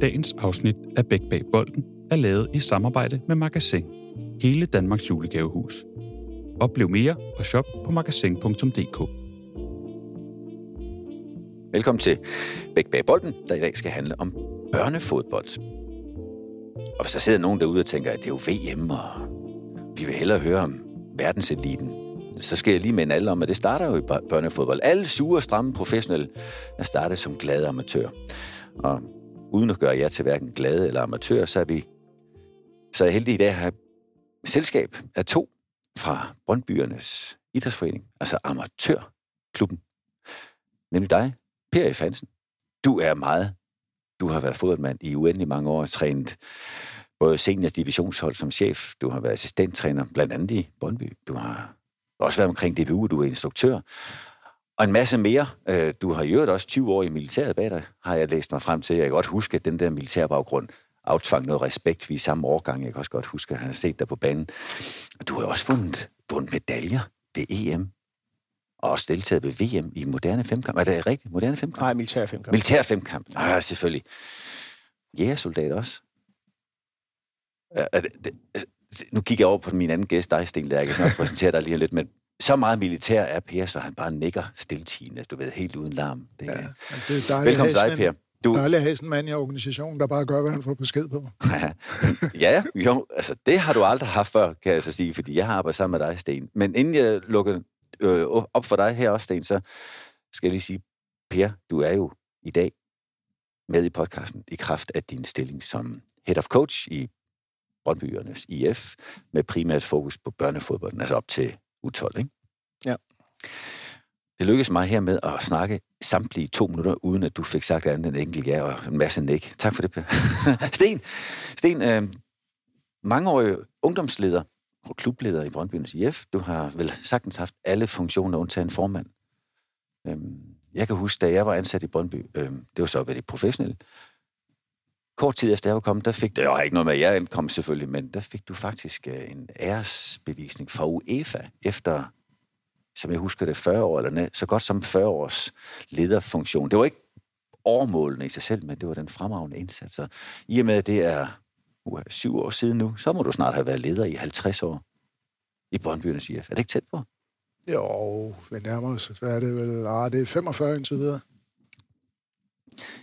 Dagens afsnit af Bæk Bag Bolden er lavet i samarbejde med Magasin, hele Danmarks julegavehus. Oplev mere og shop på magasin.dk. Velkommen til Bæk Bag Bolden, der i dag skal handle om børnefodbold. Og hvis der sidder nogen derude og tænker, at det er jo VM, og vi vil hellere høre om verdenseliten, så skal jeg lige minde alle om, at det starter jo i børnefodbold. Alle sure, stramme professionelle er startet som glade amatører. Og uden at gøre jer til hverken glade eller amatør, så er vi så er jeg heldig i dag at have selskab af to fra Brøndbyernes idrætsforening, altså amatørklubben. Nemlig dig, Per F. Hansen. Du er meget. Du har været fodboldmand i uendelig mange år og trænet både senior divisionshold som chef. Du har været assistenttræner, blandt andet i Brøndby. Du har også været omkring DBU, du er instruktør. Og en masse mere. Øh, du har i øvrigt også 20 år i militæret bag dig, har jeg læst mig frem til. Jeg kan godt huske, at den der militærbaggrund aftvang noget respekt. Vi er samme årgang. Jeg kan også godt huske at have set dig på banen. Og du har også vundet, vundet medaljer ved EM. Og også deltaget ved VM i moderne femkamp. Er det rigtigt? Moderne femkamp? Nej, militær femkamp. Militær femkamp. Ah, selvfølgelig. Jægersoldat også. Er det, det, nu kigger jeg over på min anden gæst, dig, Sten, der jeg kan snart præsentere dig lige lidt, men så meget militær er Per, så han bare nikker stiltigende, du ved, helt uden larm. Det, ja, det er dejligt Velkommen til dig, Per. Du... Dejligt at have sådan en mand i organisationen, der bare gør, hvad han får besked på. ja, jo, altså det har du aldrig haft før, kan jeg så sige, fordi jeg har arbejdet sammen med dig, Sten. Men inden jeg lukker øh, op for dig her også, Sten, så skal jeg lige sige, Per, du er jo i dag med i podcasten i kraft af din stilling som head of coach i Brøndbyernes IF, med primært fokus på børnefodbolden, altså op til U12, ikke? Ja. Det lykkedes mig her med at snakke samtlige to minutter, uden at du fik sagt andet end enkelt ja og en masse nik. Tak for det, Per. Sten, Sten øh, mangeårig ungdomsleder og klubleder i Brøndbyens IF. Du har vel sagtens haft alle funktioner undtagen formand. Øh, jeg kan huske, da jeg var ansat i Brøndby, øh, det var så ved det professionelle, kort tid efter jeg var kommet, der fik, det var ikke noget med, at jeg kom selvfølgelig, men der fik du faktisk øh, en æresbevisning fra UEFA, efter, som jeg husker det, 40 år, eller så godt som 40 års lederfunktion. Det var ikke overmålende i sig selv, men det var den fremragende indsats. Så i og med, at det er uh, syv år siden nu, så må du snart have været leder i 50 år i Brøndbyernes IF. Er det ikke tæt på? Jo, vi nærmer os. Hvad er det vel? Ah, det er 45 indtil videre.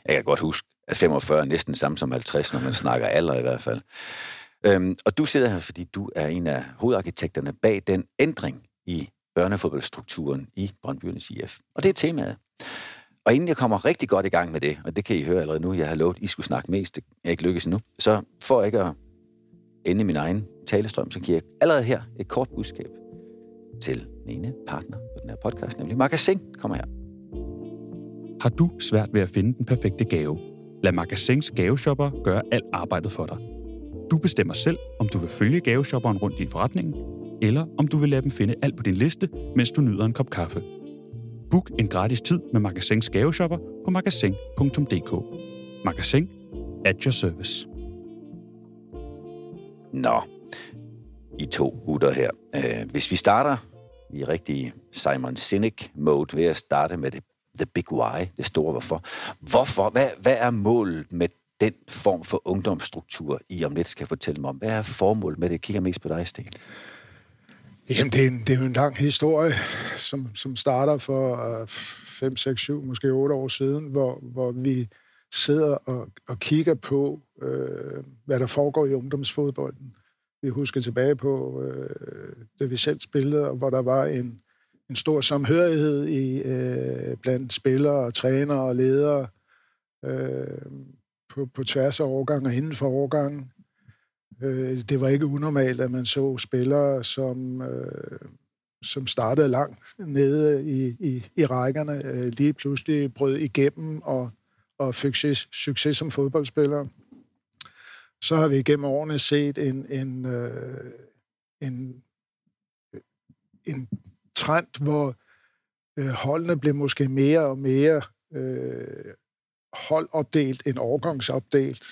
Jeg kan godt huske, at 45 er næsten samme som 50, når man snakker alder i hvert fald. Øhm, og du sidder her, fordi du er en af hovedarkitekterne bag den ændring i børnefodboldstrukturen i Brøndbyernes IF. Og det er temaet. Og inden jeg kommer rigtig godt i gang med det, og det kan I høre allerede nu, jeg har lovet, at I skulle snakke mest, det er ikke lykkes nu, så for ikke at ende min egen talestrøm, så giver jeg allerede her et kort budskab til den ene partner på den her podcast, nemlig Magasin. Kommer her. Har du svært ved at finde den perfekte gave? Lad Magasins gaveshopper gøre alt arbejdet for dig. Du bestemmer selv, om du vil følge gaveshopperen rundt i forretningen, eller om du vil lade dem finde alt på din liste, mens du nyder en kop kaffe. Book en gratis tid med Magasins gaveshopper på magasin.dk. Magasin at your service. Nå, i to gutter her. Øh, hvis vi starter i rigtig Simon Sinek-mode ved at starte med det the big why, det store hvorfor. Hvorfor? Hvad, hvad er målet med den form for ungdomsstruktur, I om lidt skal fortælle mig om? Hvad er formålet med det? Jeg kigger mest på dig, Sten. Jamen, det er, en, det er jo en lang historie, som, som starter for 5, 6, 7, måske 8 år siden, hvor, hvor vi sidder og, og kigger på, øh, hvad der foregår i ungdomsfodbolden. Vi husker tilbage på, øh, da vi selv spillede, hvor der var en, en stor samhørighed i, øh, blandt spillere og trænere og ledere øh, på, på tværs af årgang og inden for årgangen. Øh, det var ikke unormalt, at man så spillere, som, øh, som startede langt nede i, i, i rækkerne, øh, lige pludselig brød igennem og, og fik succes, succes som fodboldspillere. Så har vi igennem årene set en, en, øh, en, en trend, hvor øh, holdene blev måske mere og mere øh, holdopdelt end overgangsopdelt.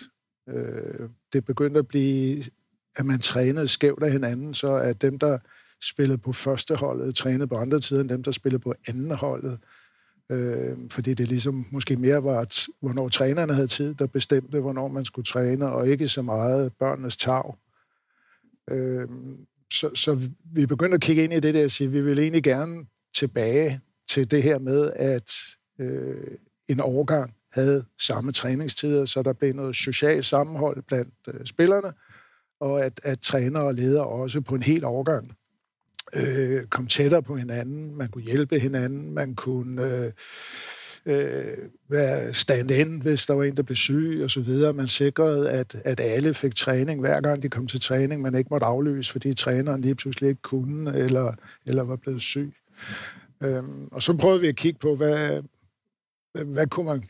Øh, det begyndte at blive, at man trænede skævt af hinanden, så at dem, der spillede på første holdet, trænede på andre tider end dem, der spillede på anden holdet. Øh, fordi det ligesom måske mere var, at, hvornår trænerne havde tid, der bestemte, hvornår man skulle træne, og ikke så meget børnenes tag. Øh, så, så vi begyndte at kigge ind i det der og sige, at vi vil egentlig gerne tilbage til det her med, at øh, en overgang havde samme træningstider, så der blev noget socialt sammenhold blandt øh, spillerne, og at, at træner og ledere også på en hel overgang øh, kom tættere på hinanden, man kunne hjælpe hinanden, man kunne øh, øh, være stand-in, hvis der var en, der blev syg og så videre. Man sikrede, at, at alle fik træning hver gang de kom til træning, man ikke måtte aflyse, fordi træneren lige pludselig ikke kunne eller, eller var blevet syg. Øhm, og så prøvede vi at kigge på, hvad, hvad, hvad, kunne man,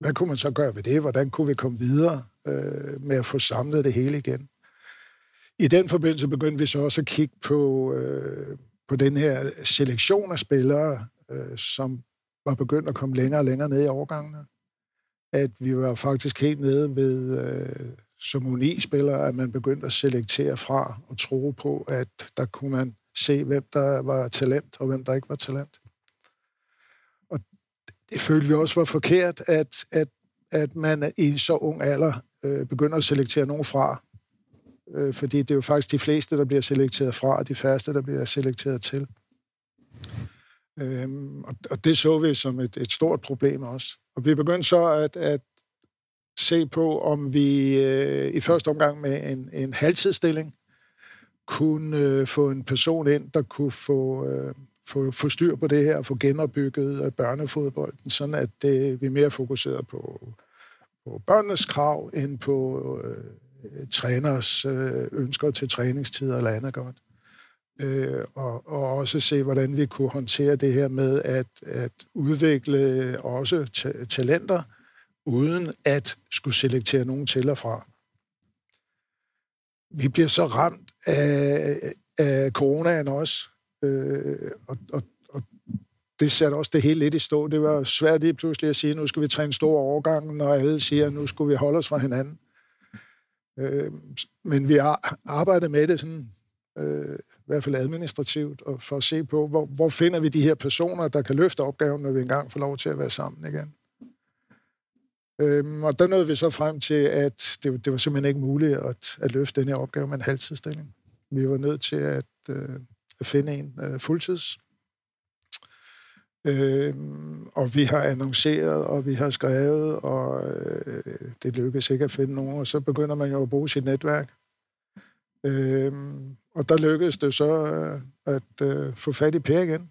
hvad kunne man så gøre ved det? Hvordan kunne vi komme videre øh, med at få samlet det hele igen? I den forbindelse begyndte vi så også at kigge på, øh, på den her selektion af spillere, øh, som var begyndt at komme længere og længere ned i overgangene. At vi var faktisk helt nede ved, øh, som uni-spillere, at man begyndte at selektere fra og tro på, at der kunne man se, hvem der var talent og hvem der ikke var talent. Og det følte vi også var forkert, at, at, at man i en så ung alder øh, begynder at selektere nogen fra, øh, fordi det er jo faktisk de fleste, der bliver selekteret fra, og de færreste, der bliver selekteret til. Øhm, og, og det så vi som et, et stort problem også. Og vi begyndte så at, at se på, om vi øh, i første omgang med en, en halvtidsstilling kunne øh, få en person ind, der kunne få, øh, få, få styr på det her, og få genopbygget øh, børnefodbolden, sådan at det, vi er mere fokuseret på, på børnenes krav, end på øh, øh træners øh, ønsker til træningstider eller andet godt. Øh, og, og også se, hvordan vi kunne håndtere det her med at, at udvikle også ta- talenter, uden at skulle selektere nogen til og fra. Vi bliver så ramt af, af coronaen også, øh, og, og, og det satte også det hele lidt i stå. Det var svært lige pludselig at sige, at nu skal vi træne store stor overgang, når alle siger, at nu skulle vi holde os fra hinanden. Øh, men vi har arbejdet med det sådan, øh, hvert fald administrativt, og for at se på, hvor, hvor finder vi de her personer, der kan løfte opgaven, når vi engang får lov til at være sammen igen. Øhm, og der nåede vi så frem til, at det, det var simpelthen ikke muligt at, at løfte den her opgave med en halvtidsstilling. Vi var nødt til at, øh, at finde en øh, fuldtids. Øhm, og vi har annonceret, og vi har skrevet, og øh, det lykkedes ikke at finde nogen, og så begynder man jo at bruge sit netværk. Øhm, og der lykkedes det så øh, at øh, få fat i Per igen.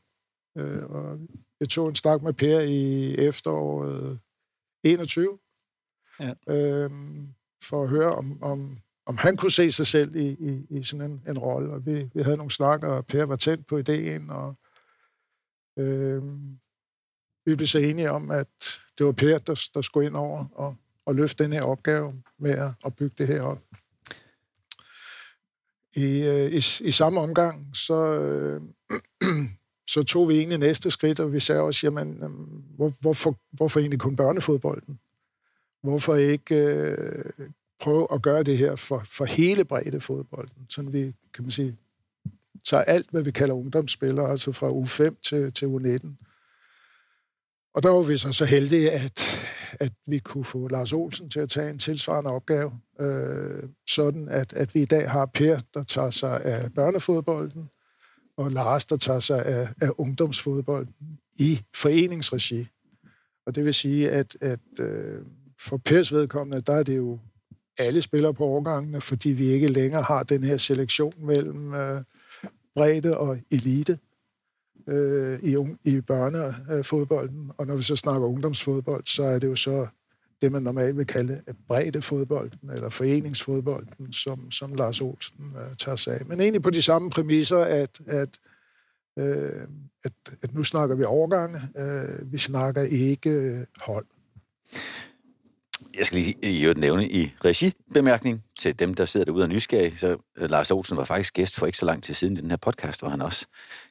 Øh, og jeg tog en snak med Per i efteråret 21, ja. øhm, for at høre, om, om, om han kunne se sig selv i, i, i sådan en, en rolle. Og vi, vi havde nogle snakker, og Per var tændt på ideen, og øhm, vi blev så enige om, at det var Per, der, der skulle ind over og, og løfte den her opgave med at, at bygge det her op. I, øh, i, i samme omgang, så, øh, så tog vi egentlig næste skridt, og vi sagde også, jamen, øh, hvor, hvorfor, hvorfor egentlig kun børnefodbolden? Hvorfor ikke øh, prøve at gøre det her for, for hele bredde fodbolden? Sådan vi, kan man sige, tager alt, hvad vi kalder ungdomsspillere, altså fra U5 til, til U19. Og der var vi så så heldige, at, at vi kunne få Lars Olsen til at tage en tilsvarende opgave, øh, sådan at, at vi i dag har Per, der tager sig af børnefodbolden, og Lars, der tager sig af, af ungdomsfodbolden i foreningsregi. Og det vil sige, at, at øh, for Pers vedkommende, der er det jo alle spillere på årgangene, fordi vi ikke længere har den her selektion mellem øh, bredde og elite øh, i, i børnefodbolden. Og når vi så snakker ungdomsfodbold, så er det jo så det, man normalt vil kalde bredde fodbolden, eller foreningsfodbolden, som, som Lars Olsen øh, tager sig af. Men egentlig på de samme præmisser, at, at, øh, at, at nu snakker vi overgange, øh, vi snakker ikke øh, hold. Jeg skal lige i øvrigt nævne i regibemærkning til dem, der sidder derude og nysgerrige, så øh, Lars Olsen var faktisk gæst for ikke så lang tid siden i den her podcast, hvor han også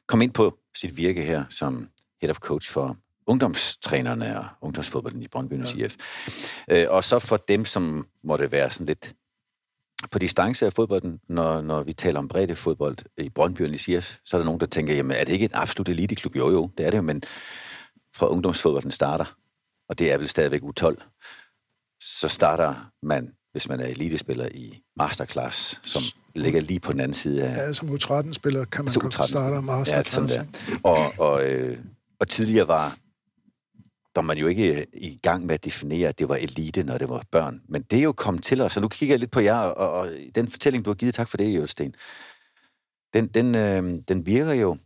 kom ind på sit virke her som head of coach for ungdomstrænerne og ungdomsfodbolden i Brøndby ja. IF. Øh, og så for dem, som måtte være sådan lidt på distance af fodbolden, når, når vi taler om bredde fodbold i Brøndby og IF, så er der nogen, der tænker, jamen er det ikke et absolut eliteklub? Jo, jo, det er det jo, men fra ungdomsfodbolden starter, og det er vel stadigvæk U12, så starter man, hvis man er elitespiller i masterclass, som ligger lige på den anden side af... Ja, som U13-spiller kan man godt starte masterclass. Ja, og, og, øh, og tidligere var der man jo ikke i gang med at definere, at det var elite, når det var børn. Men det er jo kommet til os, og nu kigger jeg lidt på jer, og, og den fortælling, du har givet, tak for det, Jølsten, den, den, øh, den virker jo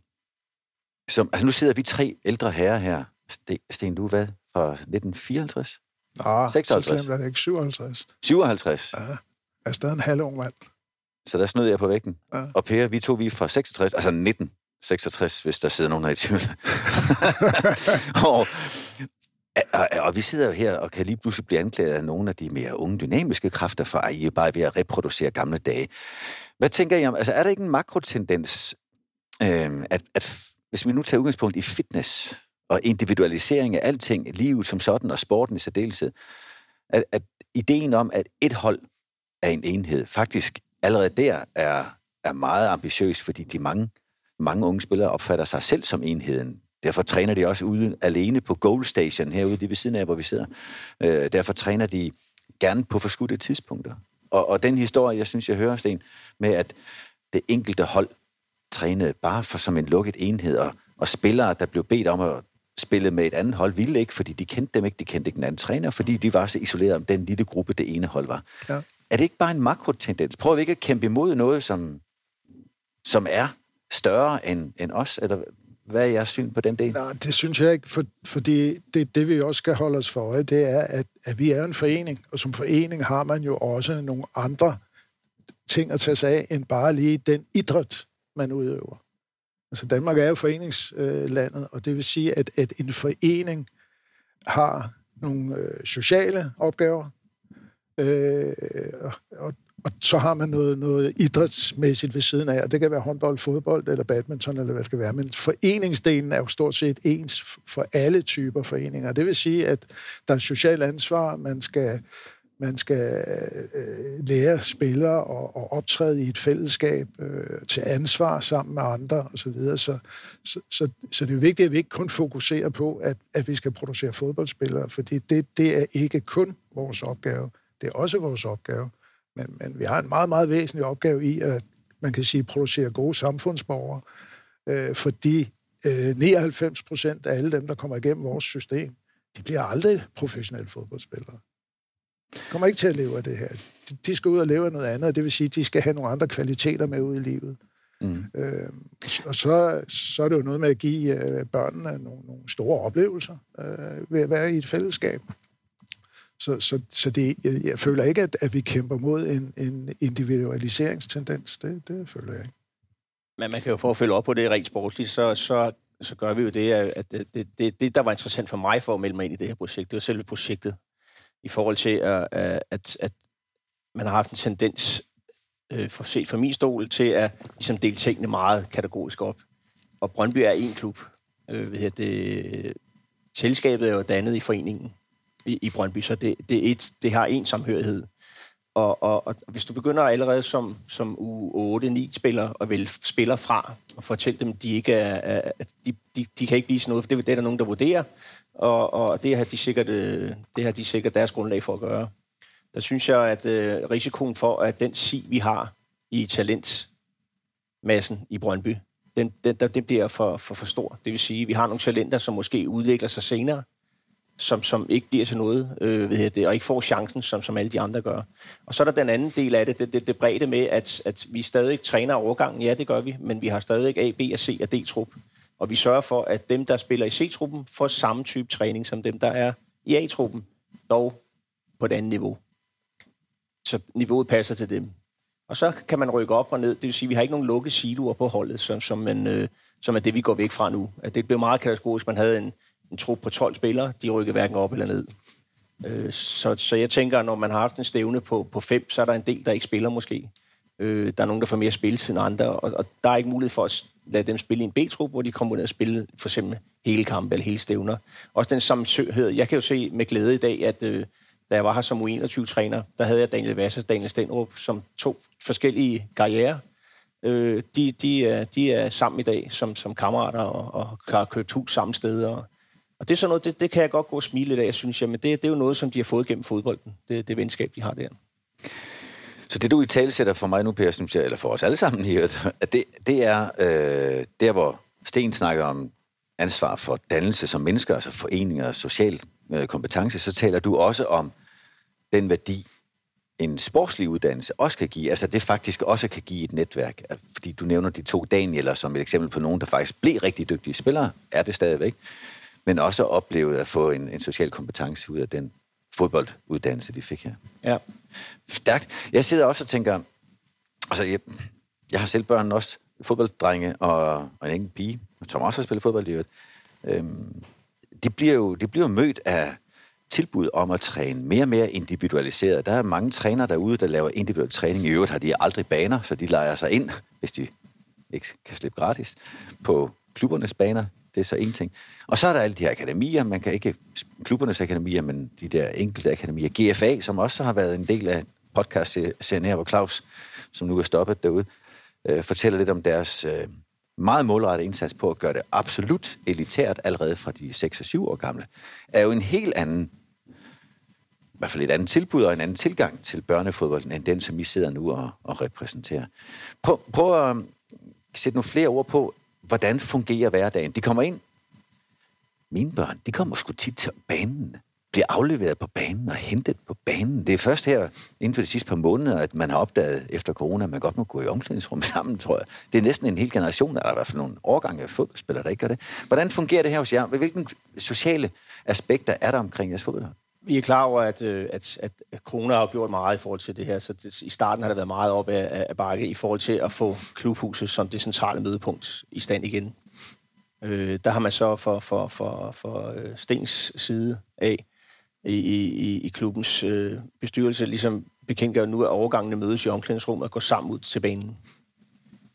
som... Altså, nu sidder vi tre ældre herrer her. Sten, du hvad? Fra 1954? Nå, 56. så slemt er det ikke. 57. 57? Ja, jeg er stadig en halv ung mand. Så der snød jeg på vægten. Ja. Og Per, vi to vi er fra 66, altså 1966, hvis der sidder nogen her i tvivl. og, og, og vi sidder jo her og kan lige pludselig blive anklaget af nogle af de mere unge dynamiske kræfter for, at I er bare ved at reproducere gamle dage. Hvad tænker I om, altså er der ikke en makrotendens, øh, at, at hvis vi nu tager udgangspunkt i fitness og individualisering af alting, livet som sådan og sporten i særdeleshed, at, at ideen om, at et hold er en enhed, faktisk allerede der er, er meget ambitiøs, fordi de mange, mange unge spillere opfatter sig selv som enheden. Derfor træner de også ude alene på Goal Station herude, det ved siden af, hvor vi sidder. Øh, derfor træner de gerne på forskudte tidspunkter. Og, og den historie, jeg synes, jeg hører, Sten, med at det enkelte hold trænede bare for som en lukket enhed, og, og spillere, der blev bedt om at spille med et andet hold, ville ikke, fordi de kendte dem ikke, de kendte ikke den anden træner, fordi de var så isoleret om den lille gruppe, det ene hold var. Ja. Er det ikke bare en makrotendens? Prøver vi ikke at kæmpe imod noget, som, som er større end, end os? Eller hvad er jeres syn på den del? Nej, det synes jeg ikke, for, fordi det, det vi også skal holde os for, det er, at, at vi er en forening, og som forening har man jo også nogle andre ting at tage sig af, end bare lige den idræt, man udøver. Altså Danmark er jo foreningslandet, og det vil sige, at, at en forening har nogle øh, sociale opgaver, øh, og, og så har man noget, noget idrætsmæssigt ved siden af, og det kan være håndbold, fodbold eller badminton, eller hvad det skal være. Men foreningsdelen er jo stort set ens for alle typer foreninger. Det vil sige, at der er socialt ansvar, man skal, man skal øh, lære spillere og, og optræde i et fællesskab øh, til ansvar sammen med andre osv. Så, så, så, så, så det er vigtigt, at vi ikke kun fokuserer på, at, at vi skal producere fodboldspillere, fordi det, det er ikke kun vores opgave. Det er også vores opgave men, men vi har en meget, meget væsentlig opgave i, at man kan sige, producere gode samfundsborgere, øh, fordi øh, 99 procent af alle dem, der kommer igennem vores system, de bliver aldrig professionelle fodboldspillere. De kommer ikke til at leve af det her. De, de skal ud og leve af noget andet, og det vil sige, at de skal have nogle andre kvaliteter med ud i livet. Mm. Øh, og så, så er det jo noget med at give øh, børnene nogle, nogle store oplevelser øh, ved at være i et fællesskab. Så, så, så det, jeg, jeg føler ikke, at, at vi kæmper mod en, en individualiseringstendens. Det, det føler jeg ikke. Men man kan jo for at følge op på det rent sportsligt, så, så, så gør vi jo det, at det, det, det, det, der var interessant for mig for at melde mig ind i det her projekt, det var selve projektet. I forhold til, at, at, at man har haft en tendens, øh, for set fra min stol, til at ligesom, dele tingene meget kategorisk op. Og Brøndby er en klub. Øh, ved det, selskabet er jo dannet i foreningen i, i Brøndby, så det, det, er et, det har en samhørighed. Og, og, og hvis du begynder allerede som, som U8-9-spiller og vil spiller fra og fortælle dem, at de ikke er, at de, de, de kan ikke vise noget, for det, det er der nogen, der vurderer, og, og det, har de sikkert, øh, det har de sikkert deres grundlag for at gøre. Der synes jeg, at øh, risikoen for, at den si, vi har i talentmassen i Brøndby, den, den, den bliver for, for, for stor. Det vil sige, at vi har nogle talenter, som måske udvikler sig senere, som, som ikke bliver til noget, øh, ved det, og ikke får chancen, som, som alle de andre gør. Og så er der den anden del af det, det, det, det brede med, at, at vi stadig træner overgangen. Ja, det gør vi, men vi har stadig A, B og C og D-trup. Og vi sørger for, at dem, der spiller i C-truppen, får samme type træning som dem, der er i A-truppen, dog på et andet niveau. Så niveauet passer til dem. Og så kan man rykke op og ned. Det vil sige, at vi har ikke nogen lukkede siloer på holdet, som, som, man, øh, som er det, vi går væk fra nu. At det blev meget katastrofisk, man havde en, en trup på 12 spillere, de rykker hverken op eller ned. Øh, så, så jeg tænker, når man har haft en stævne på, på fem, så er der en del, der ikke spiller måske. Øh, der er nogen, der får mere spilletid end andre, og, og der er ikke mulighed for at lade dem spille i en B-trup, hvor de kommer ud og spille for eksempel hele kampe eller hele stævner. Også den sammenhørighed. Jeg kan jo se med glæde i dag, at øh, da jeg var her som U21-træner, der havde jeg Daniel Vasse og Daniel Stenrup som to forskellige karriere. Øh, de, de, er, de er sammen i dag som, som kammerater og, og har købt hus samme steder. Og, og det er sådan noget, det, det kan jeg godt gå og smile lidt af, synes jeg, men det, det er jo noget, som de har fået gennem fodbolden, det, det venskab, de har der. Så det, du i tale sætter for mig nu, Per, synes jeg, eller for os alle sammen her, at det, det er øh, der, hvor Sten snakker om ansvar for dannelse som mennesker, altså foreninger og social øh, kompetence, så taler du også om den værdi, en sportslig uddannelse også kan give, altså det faktisk også kan give et netværk. Altså, fordi du nævner de to Danieler som et eksempel på nogen, der faktisk blev rigtig dygtige spillere, er det stadigvæk, men også oplevet at få en, en social kompetence ud af den fodbolduddannelse, de fik her. Ja. Stærkt. Jeg sidder også og tænker, altså jeg, jeg har selv børn også, fodbolddrenge og, og en enkelt pige, som også har spillet fodbold i øvrigt. Øhm, de bliver jo de bliver mødt af tilbud om at træne mere og mere individualiseret. Der er mange trænere derude, der laver individuel træning. I øvrigt har de aldrig baner, så de leger sig ind, hvis de ikke kan slippe gratis, på klubbernes baner. Det er så en ting. Og så er der alle de her akademier, man kan ikke klubbernes akademier, men de der enkelte akademier. GFA, som også har været en del af podcast-serien her, hvor Claus, som nu er stoppet derude, øh, fortæller lidt om deres øh, meget målrettet indsats på at gøre det absolut elitært allerede fra de 6 og 7 år gamle, er jo en helt anden i hvert fald et andet tilbud og en anden tilgang til børnefodbolden, end den, som I sidder nu og, og repræsenterer. Prøv, prøv at øh, sætte nogle flere ord på, hvordan fungerer hverdagen. De kommer ind. Mine børn, de kommer sgu tit til banen bliver afleveret på banen og hentet på banen. Det er først her, inden for de sidste par måneder, at man har opdaget efter corona, at man godt må gå i omklædningsrum sammen, tror jeg. Det er næsten en hel generation, eller i hvert fald nogle årgange af fodboldspillere, der ikke gør det. Hvordan fungerer det her hos jer? Hvilke sociale aspekter er der omkring jeres fodbold? Vi er klar over, øh, at, at, at corona har gjort meget i forhold til det her, så det, i starten har det været meget op af, af bakke i forhold til at få klubhuset som det centrale mødepunkt i stand igen. Øh, der har man så for, for, for, for øh, Stens side af i, i, i klubbens øh, bestyrelse ligesom bekendtgør nu, at overgangene mødes i omklædningsrummet og går sammen ud til banen.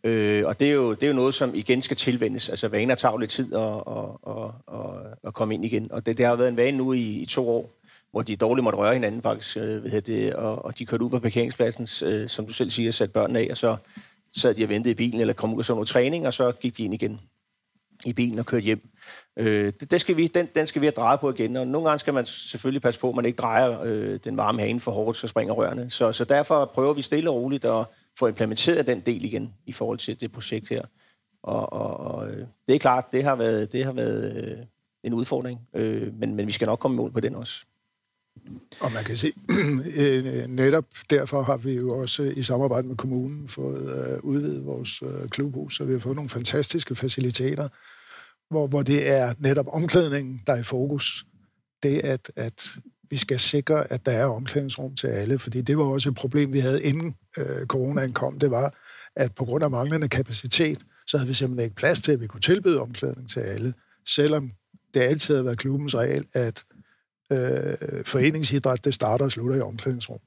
Øh, og det er, jo, det er jo noget, som igen skal tilvendes. Altså vaner tager lidt tid at, at, at, at, at komme ind igen. Og det, det har været en vane nu i, i to år, hvor de dårligt måtte røre hinanden faktisk, øh, ved det, og, og de kørte ud på parkeringspladsen, øh, som du selv siger, satte børnene af, og så sad de og ventede i bilen, eller kom ud og så noget træning, og så gik de ind igen i bilen og kørte hjem. Øh, det, det skal vi, den, den skal vi have drejet på igen, og nogle gange skal man selvfølgelig passe på, at man ikke drejer øh, den varme hane for hårdt, så springer rørene. Så, så derfor prøver vi stille og roligt at få implementeret den del igen i forhold til det projekt her. Og, og, og øh, det er klart, det har været, det har været øh, en udfordring, øh, men, men vi skal nok komme i mål på den også. Og man kan se, øh, netop derfor har vi jo også i samarbejde med kommunen fået øh, udvidet vores øh, klubhus, så vi har fået nogle fantastiske faciliteter, hvor, hvor det er netop omklædningen, der er i fokus. Det, at, at vi skal sikre, at der er omklædningsrum til alle, fordi det var også et problem, vi havde inden øh, coronaen kom, det var, at på grund af manglende kapacitet, så havde vi simpelthen ikke plads til, at vi kunne tilbyde omklædning til alle, selvom det altid har været klubbens regel, at øh, foreningsidræt, det starter og slutter i omklædningsrum.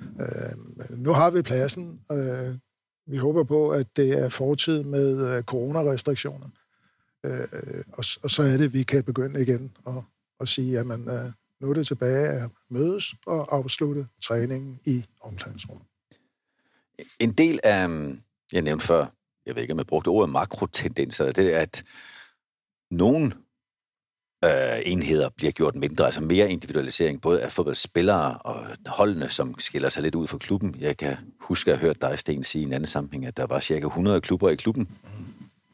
Øh, nu har vi pladsen. Øh, vi håber på, at det er fortid med øh, coronarestriktioner. Øh, og, og så er det, at vi kan begynde igen og, og sige, at man, øh, nu er det tilbage at mødes og afslutte træningen i omklædningsrummet. En del af, mm, jeg nævnte før, jeg ved ikke, om jeg brugte ordet makrotendenser, det er, at nogen øh, enheder bliver gjort mindre, altså mere individualisering, både af fodboldspillere og holdene, som skiller sig lidt ud fra klubben. Jeg kan huske, at jeg har hørt dig, Sten, sige i en anden sammenhæng, at der var cirka 100 klubber i klubben,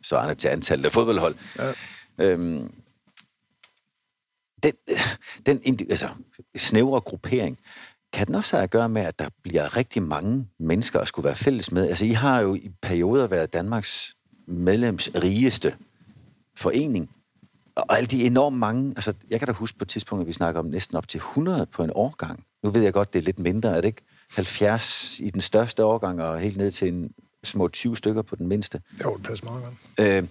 så er til antallet af fodboldhold. Ja. Øhm, den, den altså, snævre gruppering, kan den også have at gøre med, at der bliver rigtig mange mennesker at skulle være fælles med? Altså, I har jo i perioder været Danmarks medlemsrigeste forening og alle de enormt mange, altså jeg kan da huske på et tidspunkt, at vi snakker om næsten op til 100 på en årgang. Nu ved jeg godt, det er lidt mindre, er det ikke? 70 i den største årgang, og helt ned til en små 20 stykker på den mindste. Jo, det passer meget øh,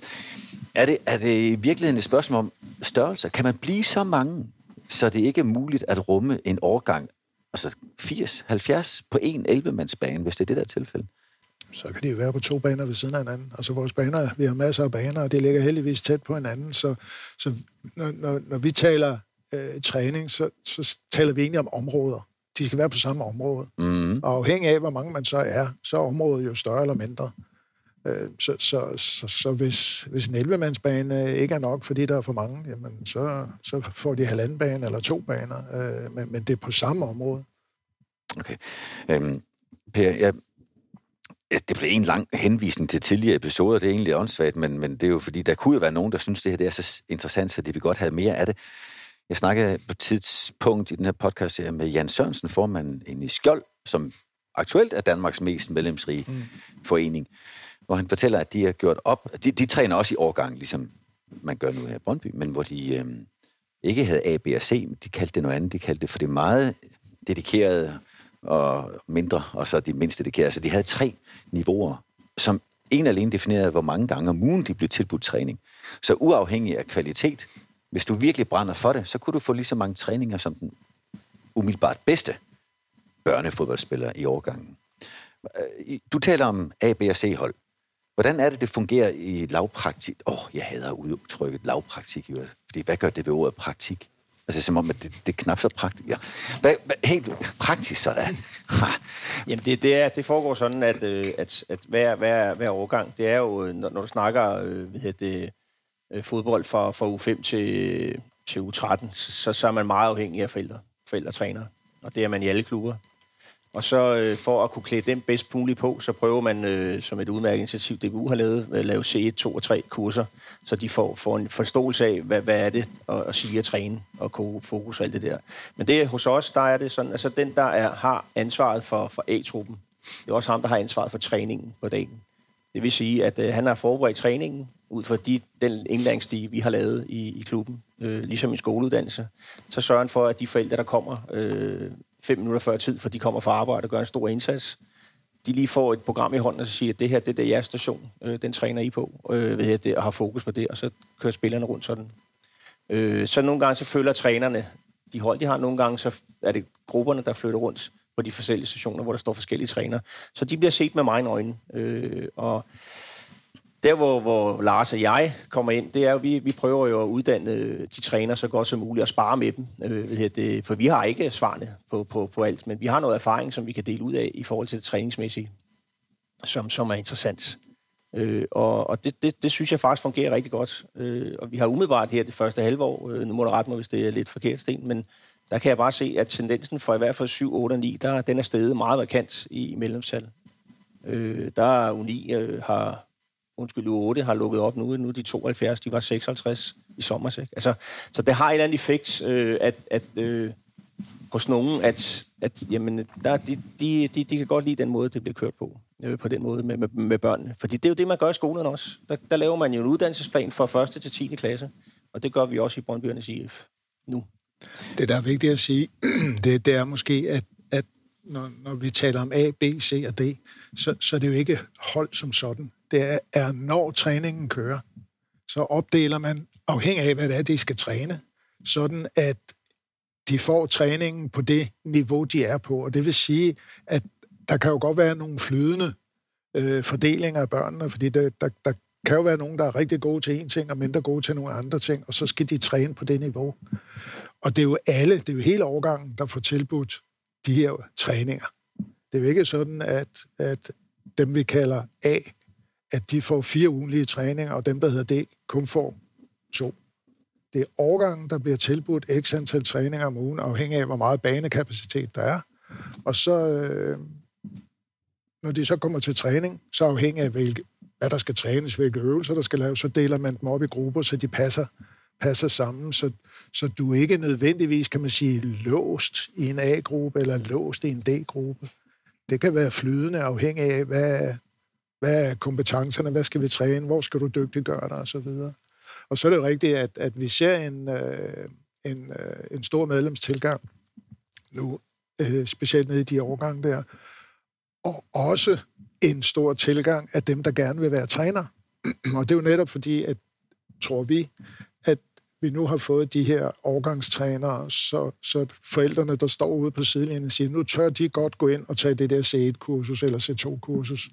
er, det, er det i virkeligheden et spørgsmål om størrelse? Kan man blive så mange, så det ikke er muligt at rumme en årgang, altså 80, 70 på en 11-mandsbane, hvis det er det der tilfælde? Så kan de jo være på to baner ved siden af hinanden. Altså vores baner, vi har masser af baner, og de ligger heldigvis tæt på hinanden, så, så når, når, når vi taler øh, træning, så, så taler vi egentlig om områder. De skal være på samme område. Mm. Og afhængig af, hvor mange man så er, så er området jo større eller mindre. Øh, så, så, så, så hvis, hvis en 11-mandsbane ikke er nok, fordi der er for mange, jamen så, så får de halvanden bane eller to baner, øh, men, men det er på samme område. Okay. Øhm, per, jeg, det blev en lang henvisning til tidligere episoder, det er egentlig åndssvagt, men, men det er jo fordi, der kunne jo være nogen, der synes, det her det er så interessant, så de vil godt have mere af det. Jeg snakkede på et tidspunkt i den her podcast med Jan Sørensen, formanden i Skjold, som aktuelt er Danmarks mest medlemsrige mm. forening, hvor han fortæller, at de har gjort op, de, de træner også i årgang, ligesom man gør nu her i Brøndby, men hvor de øh, ikke havde A, B og C, de kaldte det noget andet, de kaldte det for det meget dedikerede og mindre, og så de mindste dedikerede. Så de havde tre niveauer, som en alene definerede, hvor mange gange om ugen de blev tilbudt træning. Så uafhængig af kvalitet, hvis du virkelig brænder for det, så kunne du få lige så mange træninger som den umiddelbart bedste børnefodboldspiller i årgangen. Øh, du taler om A, B og C-hold. Hvordan er det, det fungerer i lavpraktik? Åh, oh, jeg hader udtrykket lavpraktik, fordi hvad gør det ved ordet praktik? Altså som om, at det, det er knap så praktisk. Ja. Hvad, hvad, helt praktisk sådan? Jamen det, det, er, det foregår sådan, at, øh, at, at hver, hver, hver årgang, det er jo, øh, når, når du snakker øh, hvad hedder det, fodbold fra, fra U5 til, til U13, så, så er man meget afhængig af forældre, forældretrænere. Og det er man i alle klubber. Og så øh, for at kunne klæde dem bedst muligt på, så prøver man øh, som et udmærket initiativ, DBU har lavet, at lave C1, 2 og 3 kurser, så de får, får en forståelse af, hvad, hvad er det at, at sige at træne og fokus og alt det der. Men det hos os, der er det sådan, altså den, der er, har ansvaret for, for A-truppen, det er også ham, der har ansvaret for træningen på dagen. Det vil sige, at øh, han har forberedt træningen ud fra de, den indlæringsstige, vi har lavet i, i klubben, øh, ligesom i skoleuddannelse. Så sørger han for, at de forældre, der kommer øh, fem minutter før tid, for de kommer fra arbejde og gør en stor indsats. De lige får et program i hånden og så siger, at det her det er jeres station, øh, den træner I på, øh, ved det, og har fokus på det, og så kører spillerne rundt sådan. Øh, så nogle gange så følger trænerne de hold, de har. Nogle gange så er det grupperne, der flytter rundt på de forskellige stationer, hvor der står forskellige trænere. Så de bliver set med mine øjne. Øh, og der, hvor, hvor Lars og jeg kommer ind, det er jo, vi, vi prøver jo at uddanne de træner så godt som muligt og spare med dem. Øh, det, for vi har ikke svarene på, på, på alt, men vi har noget erfaring, som vi kan dele ud af i forhold til det træningsmæssige, som, som er interessant. Øh, og og det, det, det synes jeg faktisk fungerer rigtig godt. Øh, og vi har umiddelbart her det første halve år, øh, nu må du rette mig, hvis det er lidt forkert sten, men der kan jeg bare se, at tendensen for i hvert fald 7, 8 og 9, der, den er steget meget markant i medlemstal. Øh, der er Uni øh, har undskyld, U8 har lukket op nu. Nu er de 72, de var 56 i sommer. Ikke? Altså, så det har en eller anden effekt, øh, at, at øh, hos nogen, at, at jamen, der, de, de, de, de kan godt lide den måde, det bliver kørt på. Øh, på den måde med, med, med børnene. Fordi det er jo det, man gør i skolen også. Der, der laver man jo en uddannelsesplan fra 1. til 10. klasse. Og det gør vi også i Brøndbyernes IF nu. Det, der er vigtigt at sige, det, det er måske, at, at når, når vi taler om A, B, C og D, så, så det er jo ikke hold som sådan det er, når træningen kører. Så opdeler man, afhængig af, hvad det er, de skal træne, sådan at de får træningen på det niveau, de er på. Og det vil sige, at der kan jo godt være nogle flydende øh, fordelinger af børnene, fordi der, der, der kan jo være nogen, der er rigtig gode til en ting, og mindre gode til nogle andre ting, og så skal de træne på det niveau. Og det er jo alle, det er jo hele årgangen, der får tilbudt de her træninger. Det er jo ikke sådan, at, at dem, vi kalder A, at de får fire ugenlige træninger, og dem, der hedder D, kun får to. Det er årgangen, der bliver tilbudt x antal træninger om ugen, afhængig af, hvor meget banekapacitet der er. Og så, øh, når de så kommer til træning, så afhængig af, hvilke, hvad der skal trænes, hvilke øvelser der skal laves, så deler man dem op i grupper, så de passer, passer sammen, så, så du ikke nødvendigvis, kan man sige, låst i en A-gruppe eller låst i en D-gruppe. Det kan være flydende afhængig af, hvad, hvad er kompetencerne? Hvad skal vi træne? Hvor skal du dygtiggøre dig? Og så videre. Og så er det rigtigt, at, at vi ser en, øh, en, øh, en stor medlemstilgang nu, øh, specielt nede i de årgange der, og også en stor tilgang af dem, der gerne vil være træner. og det er jo netop fordi, at tror vi, at vi nu har fået de her årgangstrænere, så, så forældrene, der står ude på sidelinjen, siger, nu tør de godt gå ind og tage det der C1-kursus eller C2-kursus,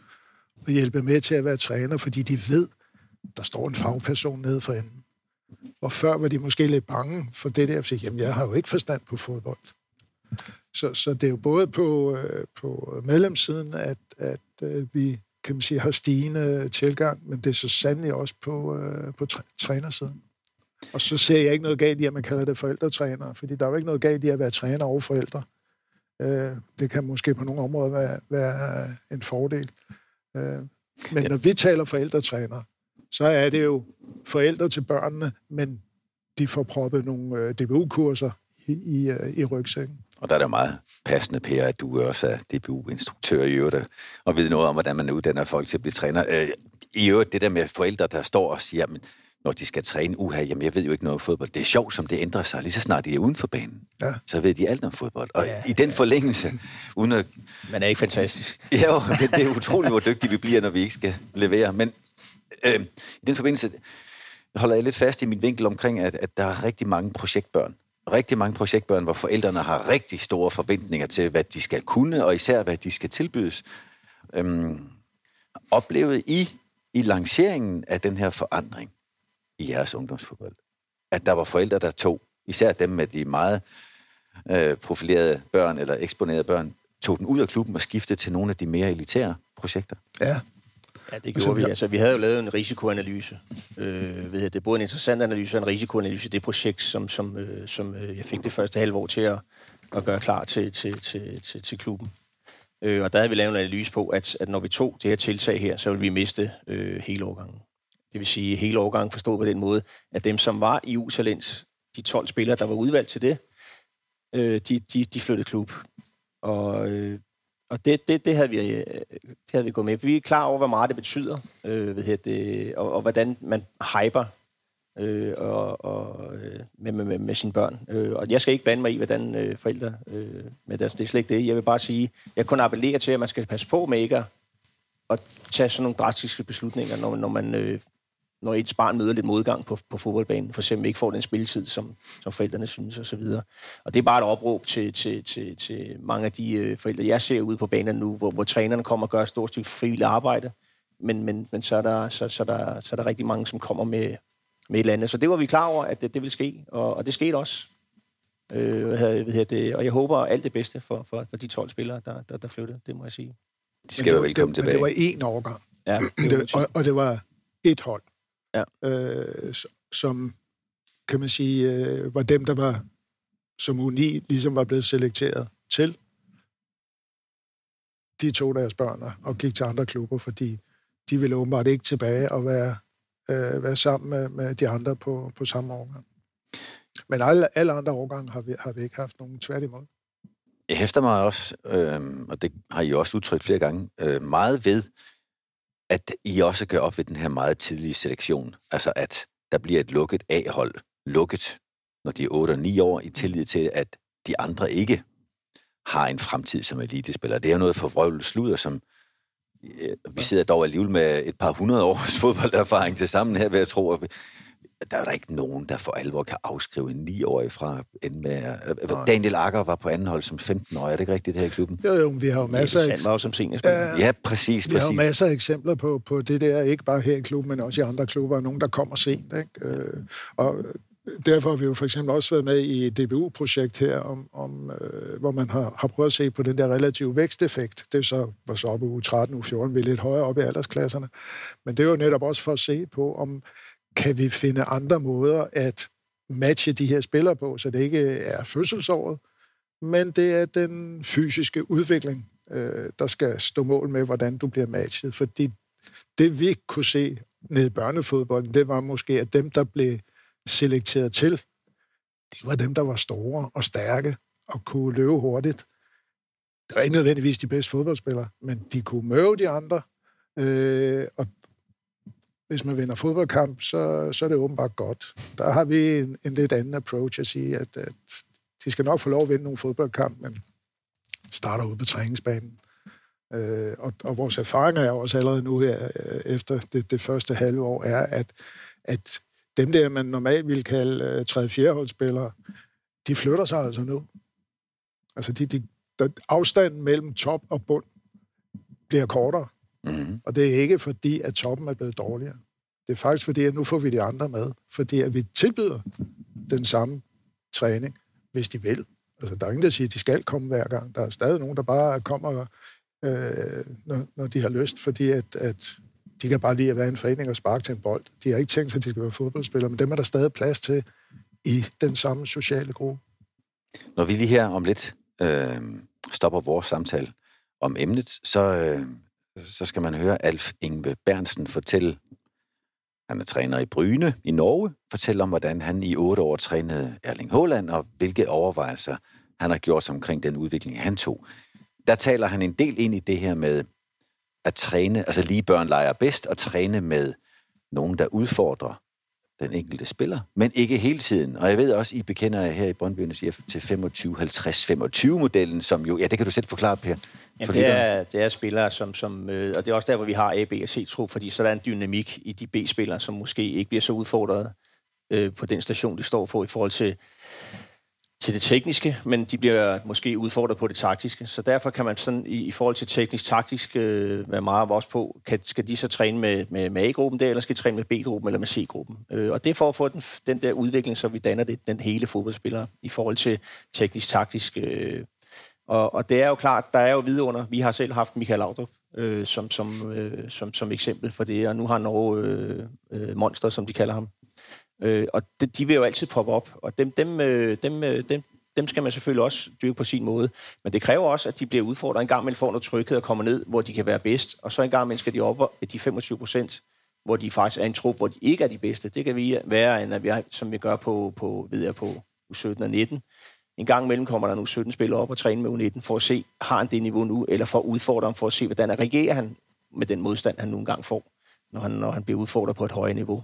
og hjælpe med til at være træner, fordi de ved, der står en fagperson nede for enden. Og før var de måske lidt bange for det der, fordi jamen, jeg har jo ikke forstand på fodbold. Så, så det er jo både på, øh, på medlemssiden, at, at øh, vi, kan man sige, har stigende tilgang, men det er så sandelig også på, øh, på træ- trænersiden. Og så ser jeg ikke noget galt i, at man kalder det forældretræner, fordi der er jo ikke noget galt i at være træner og forældre. Øh, det kan måske på nogle områder være, være en fordel. Øh, men ja. når vi taler forældretræner, så er det jo forældre til børnene, men de får proppet nogle øh, DBU-kurser i, i, øh, i rygsækken. Og der er det meget passende, Per, at du også er DBU-instruktør i øvrigt, og ved noget om, hvordan man uddanner folk til at blive træner. Øh, I øvrigt, det der med forældre, der står og siger, men når de skal træne, uha, jamen jeg ved jo ikke noget om fodbold. Det er sjovt, som det ændrer sig. Lige så snart de er uden for banen, ja. så ved de alt om fodbold. Og ja, i den ja. forlængelse, uden at... Man er ikke fantastisk. Ja, jo, det, det er utroligt, hvor dygtige vi bliver, når vi ikke skal levere. Men øh, i den forbindelse holder jeg lidt fast i min vinkel omkring, at, at der er rigtig mange projektbørn. Rigtig mange projektbørn, hvor forældrene har rigtig store forventninger til, hvad de skal kunne, og især hvad de skal tilbydes. Øhm, oplevede I i lanceringen af den her forandring, i jeres ungdomsfodbold. At der var forældre, der tog, især dem med de meget øh, profilerede børn eller eksponerede børn, tog den ud af klubben og skiftede til nogle af de mere elitære projekter. Ja. Ja, det gjorde vi. Altså, vi havde jo lavet en risikoanalyse. Øh, ved det er både en interessant analyse og en risikoanalyse. Det projekt, som, som, øh, som øh, jeg fik det første halve år til at, at gøre klar til, til, til, til, til klubben. Øh, og der havde vi lavet en analyse på, at, at når vi tog det her tiltag her, så ville vi miste øh, hele årgangen. Det vil sige hele årgangen forstået på den måde, at dem, som var i Usalens, de 12 spillere, der var udvalgt til det, øh, de, de, de flyttede klub. Og, øh, og det, det, det, havde vi, øh, det havde vi gået med. Vi er klar over, hvor meget det betyder, øh, ved det, og, og hvordan man hyper øh, og, og, øh, med, med, med, med sine børn. Øh, og jeg skal ikke blande mig i, hvordan øh, forældre... Øh, med deres, det er slet ikke det. Jeg vil bare sige, jeg kun appellere til, at man skal passe på med ikke at, at tage sådan nogle drastiske beslutninger, når, når man øh, når ens barn møder lidt modgang på, på fodboldbanen, for eksempel ikke får den spilletid, som, som forældrene synes og så videre. Og det er bare et opråb til, til, til, til mange af de øh, forældre, jeg ser ude på banen nu, hvor, hvor trænerne kommer og gør et stort stykke frivilligt arbejde, men, men, men så, er der, så, så, er der, så er der rigtig mange, som kommer med, med et eller andet. Så det var vi klar over, at det, det ville ske, og, og det skete også. Øh, hvad hedder det, og jeg håber alt det bedste for, for, for de 12 spillere, der, der, der flyttede, det må jeg sige. De skal jo velkommen tilbage. Men det var én overgang. Ja, det, og, og det var et hold ja. øh, som, kan man sige, øh, var dem, der var som uni, ligesom var blevet selekteret til. De tog deres børn og gik til andre klubber, fordi de ville åbenbart ikke tilbage og være, øh, være sammen med, med de andre på, på samme årgang. Men alle, alle andre årgange har vi, har vi ikke haft nogen tværtimod. Jeg hæfter mig også, øh, og det har I også udtrykt flere gange, øh, meget ved, at I også gør op ved den her meget tidlige selektion. Altså at der bliver et lukket A-hold, lukket, når de er 8 og 9 år, i tillid til, at de andre ikke har en fremtid som elitespiller. Det er jo noget forvrøvlet sludder, som øh, vi sidder dog alligevel med et par hundrede års fodbolderfaring til sammen her, ved at tro, der er der ikke nogen, der for alvor kan afskrive en 9-årig fra en med... Nej. Daniel Akker var på anden hold som 15-årig, er det ikke rigtigt her i klubben? Jo, jo, vi har jo masser af... Jo som seniorspiller. Ja, ja, præcis, præcis. Vi har jo masser af eksempler på, på det der, ikke bare her i klubben, men også i andre klubber, nogen, der kommer sent, ikke? Øh, og derfor har vi jo for eksempel også været med i et DBU-projekt her, om, om, øh, hvor man har, har prøvet at se på den der relative væksteffekt. Det så, var så oppe u 13, u 14, vi er lidt højere oppe i aldersklasserne. Men det er jo netop også for at se på, om kan vi finde andre måder at matche de her spillere på, så det ikke er fødselsåret, men det er den fysiske udvikling, øh, der skal stå mål med, hvordan du bliver matchet. Fordi det vi kunne se nede i børnefodbolden, det var måske, at dem, der blev selekteret til, det var dem, der var store og stærke og kunne løbe hurtigt. Det var ikke nødvendigvis de bedste fodboldspillere, men de kunne møve de andre, øh, og hvis man vinder fodboldkamp, så, så er det åbenbart godt. Der har vi en, en lidt anden approach at sige, at, at de skal nok få lov at vinde nogle fodboldkamp, men starter ud på træningsbanen. Øh, og, og vores erfaring er også allerede nu her, øh, efter det, det første halve år, er, at, at dem der, man normalt ville kalde øh, uh, 3. 4. holdspillere, de flytter sig altså nu. Altså, de, de, der, afstanden mellem top og bund bliver kortere. Mm. Og det er ikke fordi, at toppen er blevet dårligere. Det er faktisk fordi, at nu får vi de andre med. Fordi at vi tilbyder den samme træning, hvis de vil. Altså, der er ingen, der siger, at de skal komme hver gang. Der er stadig nogen, der bare kommer øh, når, når de har lyst, fordi at, at de kan bare lide at være en forening og sparke til en bold. De har ikke tænkt sig, at de skal være fodboldspillere, men dem er der stadig plads til i den samme sociale gruppe. Når vi lige her om lidt øh, stopper vores samtale om emnet, så, øh, så skal man høre Alf Ingve Bernsen fortælle, han er træner i Bryne i Norge, fortælle om, hvordan han i otte år trænede Erling Haaland, og hvilke overvejelser han har gjort sig omkring den udvikling, han tog. Der taler han en del ind i det her med at træne, altså lige børn leger bedst, og træne med nogen, der udfordrer den enkelte spiller, men ikke hele tiden. Og jeg ved også, I bekender jer her i Brøndbyens IF til 25-50-25-modellen, som jo, ja, det kan du selv forklare, Per. Jamen, det, er, det er spillere, som, som øh, og det er også der, hvor vi har A, B og C-tro, fordi så er der en dynamik i de B-spillere, som måske ikke bliver så udfordret øh, på den station, de står på i forhold til til det tekniske, men de bliver måske udfordret på det taktiske. Så derfor kan man sådan i, i forhold til teknisk-taktisk øh, være meget vores på, kan, skal de så træne med, med, med A-gruppen der, eller skal de træne med B-gruppen eller med C-gruppen? Øh, og det er for at få den, den der udvikling, så vi danner det, den hele fodboldspiller i forhold til teknisk-taktisk. Øh, og, og det er jo klart, der er jo vidunder. Vi har selv haft Michael Laudrup øh, som, som, øh, som, som eksempel for det, og nu har Norge øh, øh, Monster, som de kalder ham, Øh, og de, de vil jo altid poppe op, og dem, dem, øh, dem, øh, dem, dem skal man selvfølgelig også dyrke på sin måde. Men det kræver også, at de bliver udfordret. En gang imellem får noget tryghed og kommer ned, hvor de kan være bedst, og så en gang imellem skal de op de 25 procent, hvor de faktisk er en trup, hvor de ikke er de bedste. Det kan vi være, end at vi er, som vi gør på, på, ved jeg, på U17 og 19. En gang imellem kommer der nu 17 spillere op og træne med U19 for at se, har han det niveau nu, eller for at udfordre ham, for at se, hvordan reagerer han med den modstand, han nogle gange får, når han, når han bliver udfordret på et højere niveau.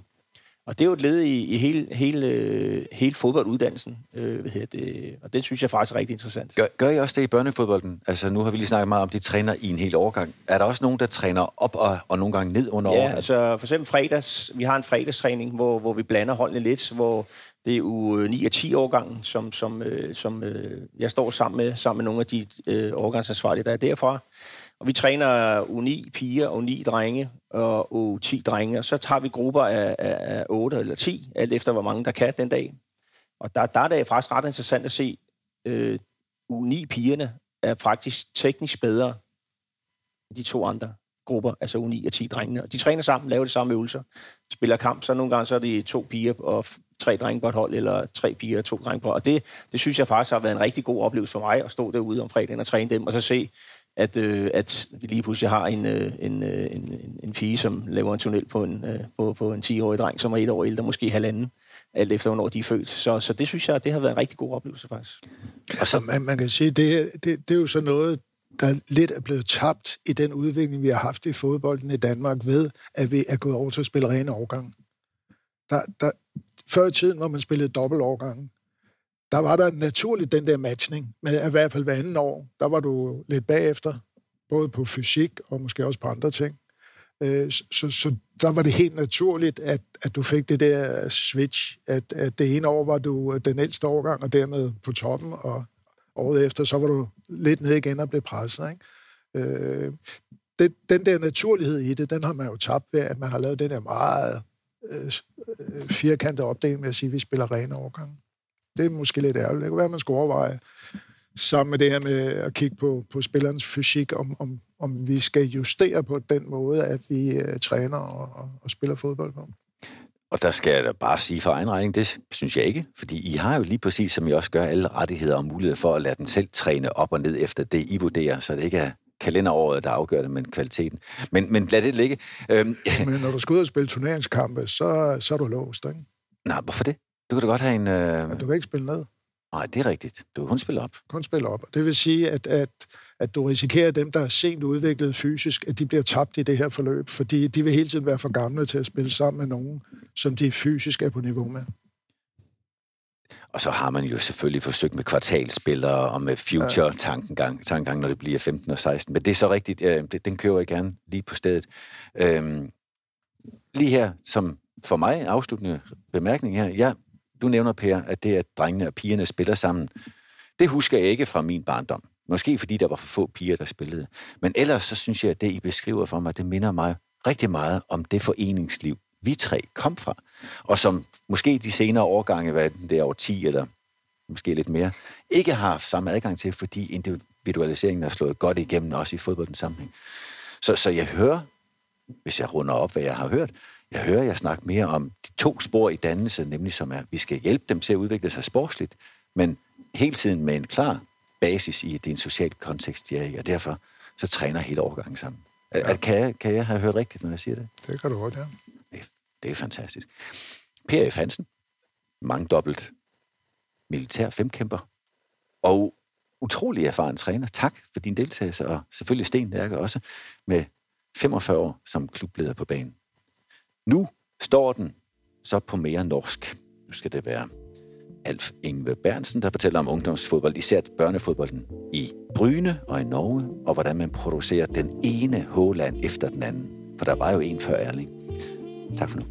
Og det er jo et led i, i hele, hele, hele fodbolduddannelsen, øh, hvad det, og det synes jeg faktisk er rigtig interessant. Gør, gør I også det i børnefodbolden? Altså nu har vi lige snakket meget om, de træner i en hel årgang. Er der også nogen, der træner op og, og nogle gange ned under Ja, året? altså for eksempel fredags, vi har en fredagstræning, hvor, hvor vi blander holdene lidt, hvor det er u 9 og 10 årgangen, som, som, øh, som øh, jeg står sammen med, sammen med nogle af de øh, årgangsansvarlige, der er derfra. Og vi træner U9 piger, U9 drenge og U10 drenge, og så tager vi grupper af, af, af 8 eller 10, alt efter hvor mange der kan den dag. Og der, der er det faktisk ret interessant at se, øh, U9-pigerne er faktisk teknisk bedre end de to andre grupper, altså U9 og 10 drengene. Og de træner sammen, laver de samme øvelser, spiller kamp, så nogle gange så er det to piger og tre drenge på et hold, eller tre piger og to drenge på Og det, det synes jeg faktisk har været en rigtig god oplevelse for mig, at stå derude om fredagen og træne dem, og så se, at, øh, at vi lige pludselig har en, øh, en, øh, en, en pige, som laver en tunnel på en, øh, på, på en 10-årig dreng, som er et år ældre, måske halvanden, alt efter hvornår de er født. Så, så det synes jeg, det har været en rigtig god oplevelse faktisk. Altså, man, man kan sige, det, det, det er jo så noget, der lidt er blevet tabt i den udvikling, vi har haft i fodbolden i Danmark, ved at vi er gået over til at spille rene overgang. Der, der, før i tiden, hvor man spillede dobbelt der var der naturligt den der matchning, men i hvert fald hver anden år, der var du lidt bagefter, både på fysik og måske også på andre ting. Øh, så, så der var det helt naturligt, at, at du fik det der switch, at, at det ene år var du øh, den ældste årgang, og dermed på toppen, og året efter, så var du lidt ned igen og blev presset. Ikke? Øh, det, den der naturlighed i det, den har man jo tabt ved, at man har lavet den der meget Øh, øh, firkantet opdeling med at sige, at vi spiller rene overgange. det er måske lidt ærgerligt. Det kunne være, at man skulle overveje sammen med det her med at kigge på, på spillerens fysik, om, om, om vi skal justere på den måde, at vi øh, træner og, og, og spiller fodbold på. Og der skal jeg da bare sige for egen regning, det synes jeg ikke, fordi I har jo lige præcis, som I også gør, alle rettigheder og muligheder for at lade den selv træne op og ned efter det, I vurderer, så det ikke er kalenderåret, der afgør det, men kvaliteten. Men, men lad det ligge. Øhm, men når du skal ud og spille turneringskampe, så, så er du låst, ikke? Nej, hvorfor det? Du kan da godt have en... Øh... Ja, du kan ikke spille ned. Nej, det er rigtigt. Du kan kun spille op. Kun spille op. Det vil sige, at, at, at du risikerer, at dem, der er sent udviklet fysisk, at de bliver tabt i det her forløb, fordi de vil hele tiden være for gamle til at spille sammen med nogen, som de fysisk er på niveau med. Og så har man jo selvfølgelig forsøgt med kvartalspillere og med future-tankegang, tankegang, når det bliver 15 og 16. Men det er så rigtigt, øh, det, den kører jeg gerne lige på stedet. Øhm, lige her, som for mig afsluttende bemærkning her, Ja, du nævner, Per, at det, at drengene og pigerne spiller sammen, det husker jeg ikke fra min barndom. Måske fordi der var for få piger, der spillede. Men ellers så synes jeg, at det, I beskriver for mig, det minder mig rigtig meget om det foreningsliv, vi tre kom fra. Og som måske de senere årgange, hvad den der år 10 eller måske lidt mere, ikke har haft samme adgang til, fordi individualiseringen er slået godt igennem, også i fodboldens sammenhæng. Så, så jeg hører, hvis jeg runder op, hvad jeg har hørt, jeg hører jeg snakke mere om de to spor i dannelse, nemlig som er, vi skal hjælpe dem til at udvikle sig sportsligt, men hele tiden med en klar basis i, at det er en social kontekst, de er i, og derfor så træner hele overgangen sammen. Ja. Kan, jeg, kan jeg have hørt rigtigt, når jeg siger det? Det kan du godt, ja. Det, er fantastisk. Per F. Hansen, mangdobbelt militær femkæmper, og utrolig erfaren træner. Tak for din deltagelse, og selvfølgelig Sten Lærke også, med 45 år som klubleder på banen. Nu står den så på mere norsk. Nu skal det være Alf Ingve Bernsen, der fortæller om ungdomsfodbold, især børnefodbolden i Bryne og i Norge, og hvordan man producerer den ene Håland efter den anden. For der var jo en før Erling. Tak for nu.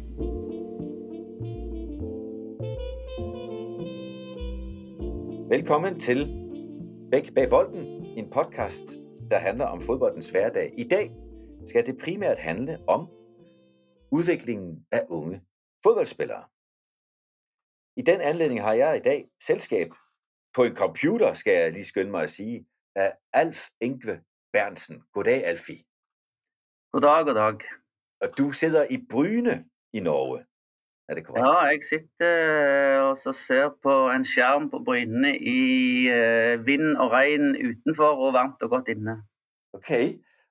Velkommen til Bæk bag bolden, en podcast, der handler om fodboldens hverdag. I dag skal det primært handle om udviklingen af unge fodboldspillere. I den anledning har jeg i dag selskab på en computer, skal jeg lige skynde mig at sige, af Alf Ingve Bernsen. Goddag, Alfie. Goddag, goddag. Og du sidder i Bryne i Norge. Er det korrekt? Ja, jeg sitter og så ser på en skærm på Bryne i uh, vind og regn utenfor og varmt og godt inne. Okay,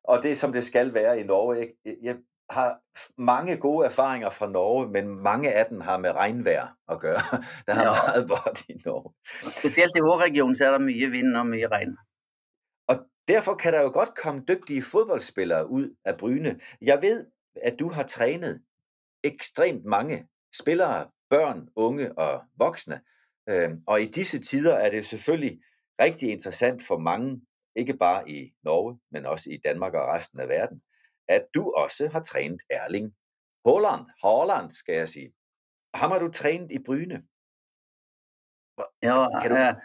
og det er som det skal være i Norge. Jeg, jeg har mange gode erfaringer fra Norge, men mange af dem har med regnvejr at gøre. Der har ja. meget vådt i Norge. Og specielt i hovedregionen, så er der mye vind og mye regn. Og derfor kan der jo godt komme dygtige fodboldspillere ud af Bryne. Jeg ved, at du har trænet ekstremt mange spillere, børn, unge og voksne. Øhm, og i disse tider er det selvfølgelig rigtig interessant for mange, ikke bare i Norge, men også i Danmark og resten af verden, at du også har trænet Erling Haaland. Haaland, skal jeg sige. Ham har du trænet i Bryne. Ja, kan du... jeg,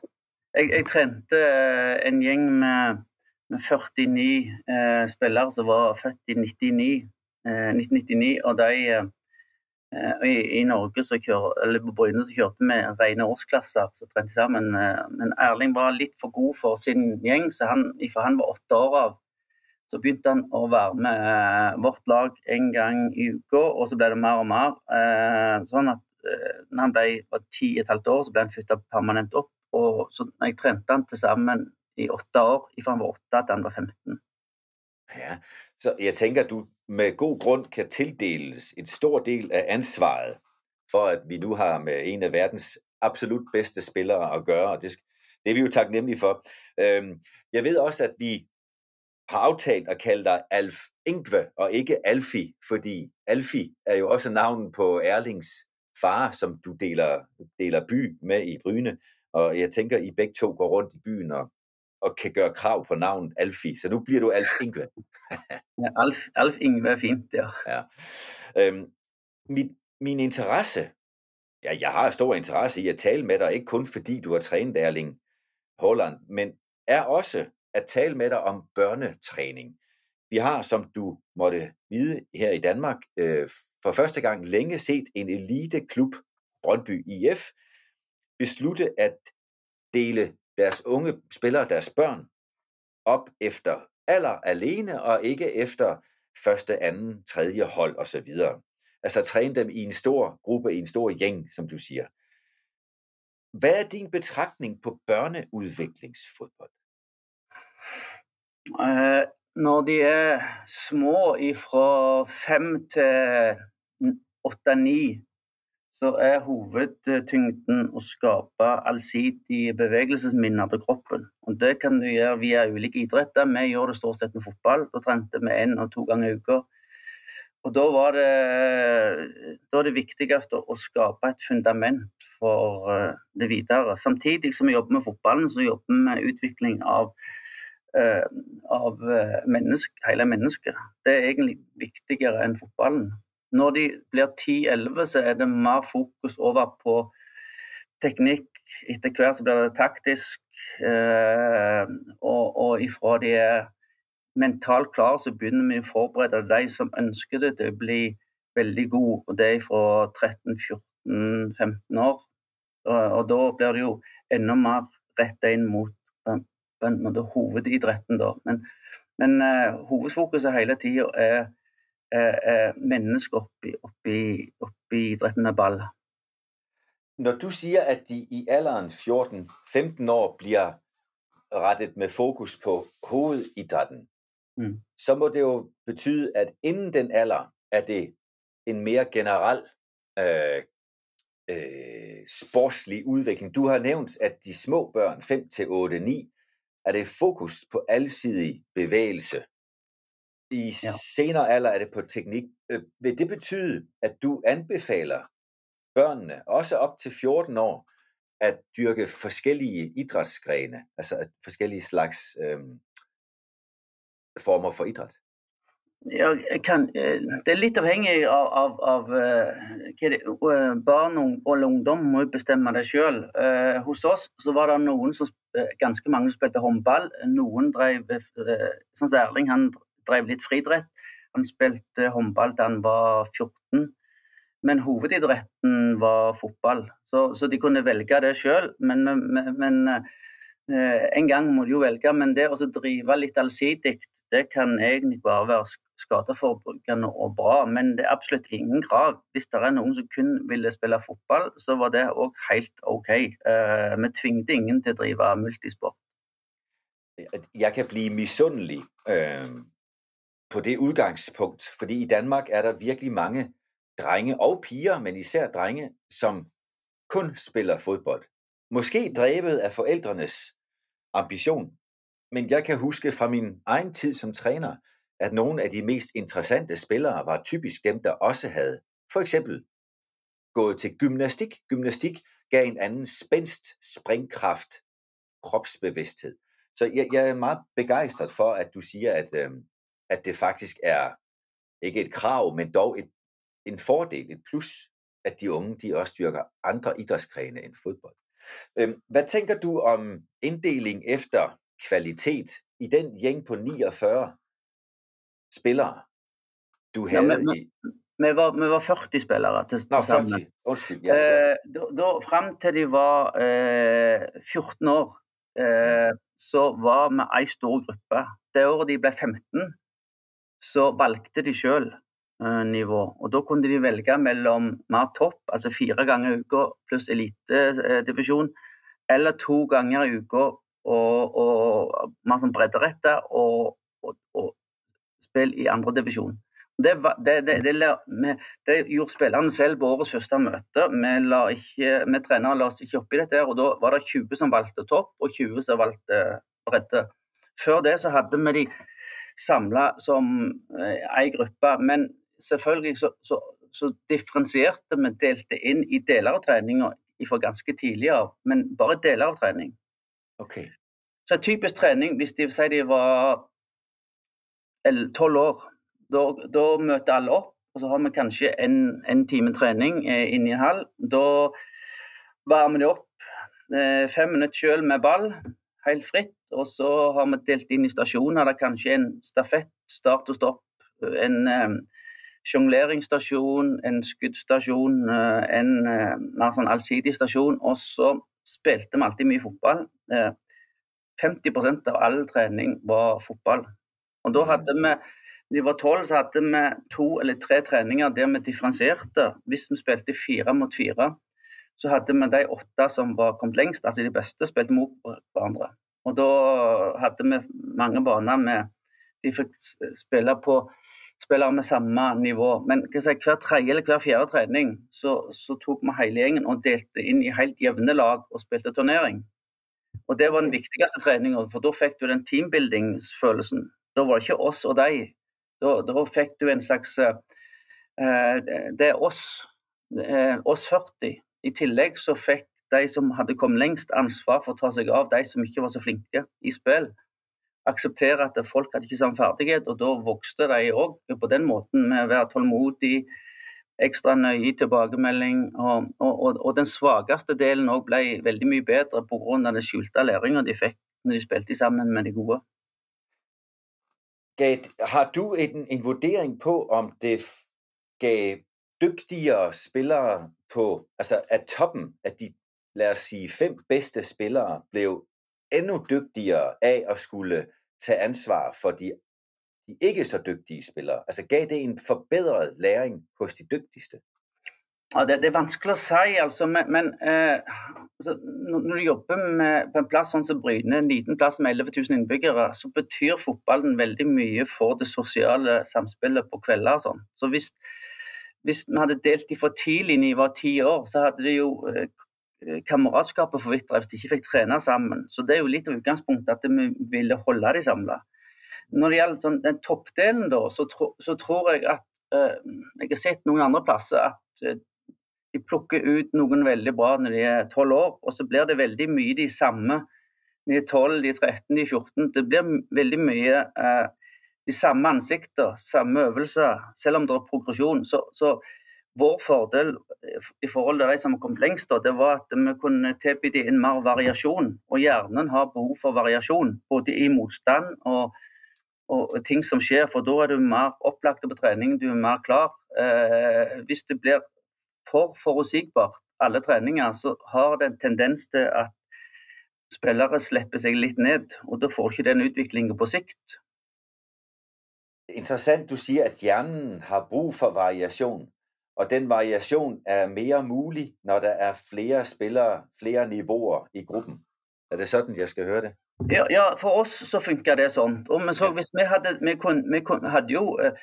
jeg trænede øh, en gjeng med, med 49 uh, spillere som var født i 99, uh, Eh, 1999, og de Eh, I, I, Norge så kjør, eller på Bryne så kjørte vi rene årsklasser så trente sammen. Eh, men Erling var litt for god for sin gjeng, så han, fra han var åtte år av, så begynte han å være med eh, vårt lag en gang i uka, og så ble det mer og mer. Eh, sånn at når han ble, var ti og et halvt år, så ble han flytta permanent opp. Og så jeg trente han til sammen i åtte år, fra han var åtte til han var 15. Ja, så jeg tenker du med god grund kan tildeles en stor del af ansvaret for, at vi nu har med en af verdens absolut bedste spillere at gøre, og det, det er vi jo taknemmelige for. Øhm, jeg ved også, at vi har aftalt at kalde dig Alf Ingve, og ikke Alfi, fordi Alfi er jo også navnet på Erlings far, som du deler, deler by med i Bryne, og jeg tænker, I begge to går rundt i byen og og kan gøre krav på navnet Alfie. Så nu bliver du Alf Ingve. ja, Alf, Alf Ingve er fint, ja. ja. Øhm, min, min interesse, ja, jeg har stor interesse i at tale med dig, ikke kun fordi du har trænet Erling Holland, men er også at tale med dig om børnetræning. Vi har, som du måtte vide her i Danmark, øh, for første gang længe set en eliteklub, Brøndby IF, beslutte at dele deres unge spillere, deres børn, op efter alder alene, og ikke efter første, anden, tredje hold osv. Altså træne dem i en stor gruppe, i en stor gæng, som du siger. Hvad er din betragtning på børneudviklingsfodbold? Uh, når de er små fra 5 til 8-9, så er hovedtyngden å skape allsidige bevegelsesminner på kroppen. Og Det kan du gjøre via ulike idretter. Vi gjør det stort sett med fotball. Da trente vi én og to ganger i uka. Og da var det, da er det viktigste å skape et fundament for eh, det videre. Samtidig som vi jobber med fotballen, så jobber vi med utvikling av, eh, av eh, menneske, hele mennesket. Det er egentlig viktigere enn fotballen. Når de blir 10-11, så er det mer fokus over på teknikk. Etter hvert så blir det taktisk. Eh, og, og ifra de er mentalt klare, så begynner vi å forberede de som ønsker det til å bli veldig gode. Og det er fra 13-14-15 år. Og, og, da blir det jo enda mer retta inn mot den, men det er hovedidretten, da. Men, men uh, hovedfokuset hele tida er, er mennesker oppi, oppi, oppi idretten med ball. Når du siger, at de i alderen 14-15 år bliver rettet med fokus på hovedidrætten, mm. så må det jo betyde, at inden den alder er det en mere generel øh, øh, sportslig udvikling. Du har nævnt, at de små børn, 5 til 8, 9, er det fokus på alsidig bevægelse. I ja. senere alder er det på teknik. Øh, vil det betyde, at du anbefaler børnene, også op til 14 år, at dyrke forskellige idrætsgrene, altså forskellige slags øh, former for idræt? Jeg kan, øh, det er litt avhengig av, av, av det, øh, barn og ungdom må bestemme det sjøl. Hos oss så var det noen som ganske mange spilte håndball. Noen drev Sånn som Erling, han drev litt friidrett. Han spilte håndball da han var 14. Men hovedidretten var fotball. Så, så de kunne velge det sjøl. Men, men, men, eh, en gang må de jo velge. Men det å drive litt allsidig, det kan egentlig bare være skadeforebyggende og bra, men det er absolutt ingen krav. Hvis det er noen som kun ville spille fotball, så var det òg helt OK. Uh, vi tvingte ingen til å drive multisport. Jeg kan blive misundelig øh, på det udgangspunkt, fordi i Danmark er der virkelig mange drenge og piger, men især drenge, som kun spiller fodbold. Måske drevet af forældrenes ambition, men jeg kan huske fra min egen tid som træner, at nogle af de mest interessante spillere var typisk dem, der også havde for eksempel gået til gymnastik. Gymnastik gav en anden spændst, springkraft, kropsbevidsthed. Så jeg, jeg er meget begejstret for, at du siger, at, øh, at det faktisk er ikke et krav, men dog et, en fordel, et plus, at de unge de også dyrker andre idrætsgrene end fodbold. Øh, hvad tænker du om inddeling efter kvalitet i den gæng på 49 spillere, du havde ja, men, i... Vi var, vi var 40 spillere til, Nå, 40. Undskyld. Ja, eh, da, da, frem til de var eh, 14 år, eh, så var vi ei stor gruppe. Det året de ble 15, så valgte de sjøl eh, nivå. Og da kunne de velge mellom mer topp, altså fire ganger i uka pluss elitedivisjon, eh, eller to ganger i uka og, og mer sånn bredderetta og, og, og, spill i andredivisjon. Det, det, det, det, det gjorde spillerne selv på årets første møte. Vi, la ikke, vi trenere la oss ikke opp i dette, og da var det 20 som valgte topp og 20 som valgte bredde. Før det så hadde vi de samla som eh, ei gruppe, men selvfølgelig så, så, så differensierte vi, delte inn i deler av treninga fra ganske tidlig av, men bare deler av trening. Okay. Så typisk trening, hvis de sier de var tolv år, da, da, møter alle opp. Og så har vi kanskje en, en time trening eh, inne i en hall. Da varmer de opp eh, fem minutter sjøl med ball, helt fritt. Og så har vi delt inn i stasjoner. Det er kanskje en stafett, start og stopp. En eh, sjongleringsstasjon, en skuddstasjon, eh, en eh, mer sånn allsidig stasjon. Og så spilte vi alltid mye fotball. 50 eh, av all trening var fotball. Og da hadde vi da vi var tolv, så hadde vi to eller tre treninger der vi differensierte. Hvis vi spilte fire mot fire, så hadde vi de åtte som var kommet lengst, altså de beste, spilte mot hverandre. Og da hadde vi mange baner med De fikk spille på spillere med samme nivå. Men si, hver tredje eller hver fjerde trening så, så, tok vi hele gjengen og delte inn i helt jevne lag og spilte turnering. Og Det var den viktigste treninga, for da fikk du den teambuildingsfølelsen. Da var det ikke oss og dig. Da, da fikk du en slags uh, Det er oss, uh, oss 40. I tillegg så fikk de som hadde kommet lengst, ansvar for å ta seg av de som ikke var så flinke i spill. Akseptere at folk hadde ikke samme ferdighet, og da vokste de òg på den måten med å være tålmodig, ekstra nøye i tilbakemelding. Og, og, og den svakeste delen òg ble veldig mye bedre pga. den skjulte læringa de fikk når de spilte sammen med de gode. Gav, har du en, en vurdering på, om det gav dygtigere spillere på, altså at toppen af de, lad os sige, fem bedste spillere blev endnu dygtigere af at skulle tage ansvar for de, de ikke så dygtige spillere? Altså gav det en forbedret læring hos de dygtigste? Ja, det, det, er vanskelig å si, altså, men, men eh, altså, når du jobber med, på en plass sånn som Bryne, en liten plass med 11 000 innbyggere, så betyr fotballen veldig mye for det sosiale samspillet på kvelder. og sånn. Så hvis, hvis vi hadde delt de for tidlig når de var ti år, så hadde det jo eh, Eh, kameratskapet forvitra hvis de ikke fikk trene sammen. Så det er jo litt av utgangspunktet at vi ville holde de samla. Når det gjelder sånn, den toppdelen, da, så, tro, så tror jeg at eh, Jeg har sett noen andre plasser at eh, de plukker ut noen veldig bra når de er 12 år, og så blir det veldig mye de samme de er 12, de er 13, de er 14. Det blir veldig mye eh, de samme ansikter, samme øvelser, selv om det er progresjon. Så, så vår fordel øh, i forhold til de som kom kommet lengst, det var at vi kunne tilby dem mer variasjon. Og hjernen har behov for variasjon, både i motstand og, og ting som skjer. For da er du mer opplagt på trening, du er mer klar. Eh, hvis det blir for forutsigbart, alle treninger, så har det en tendens til at spillere slipper seg litt ned. Og da får ikke den utviklingen på sikt. Interessant, du siger, at hjernen har brug for variation. Og den variasjon er mer mulig når det er flere spillere, flere nivåer i gruppen. Er det sånn jeg skal høre det? Ja, ja for oss så funka det sånn. Og vi så, hvis vi hadde, vi kunne, vi kunne, hadde jo eh,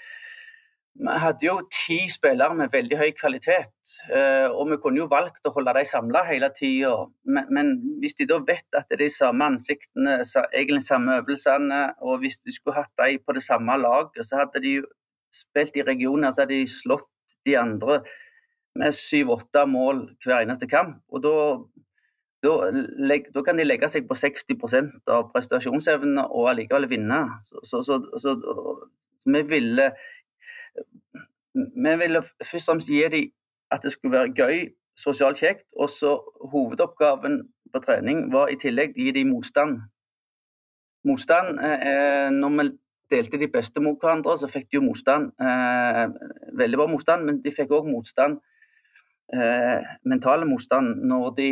vi hadde jo ti spillere med veldig høy kvalitet, eh, og vi kunne jo valgt å holde dem samla hele tida. Men, men, hvis de da vet at det er de samme ansiktene, egentlig samme øvelsene, og hvis du skulle hatt dem på det samme laget, så hadde de jo spilt i regioner, så hadde de slått de andre med syv-åtte mål hver eneste kamp. Og da, da, da, kan de legge seg på 60% av prestasjonsevnen og allikevel vinne. Så, så, så, så vi ville vi ville først og fremst gi dem at det skulle være gøy, sosialt kjekt. Og så hovedoppgaven på trening var i tillegg å gi dem motstand. Motstand eh, eh Når vi delte de beste mot hverandre, så fikk de jo motstand. Eh, veldig bra motstand, men de fikk òg motstand. Eh, mentale motstand når de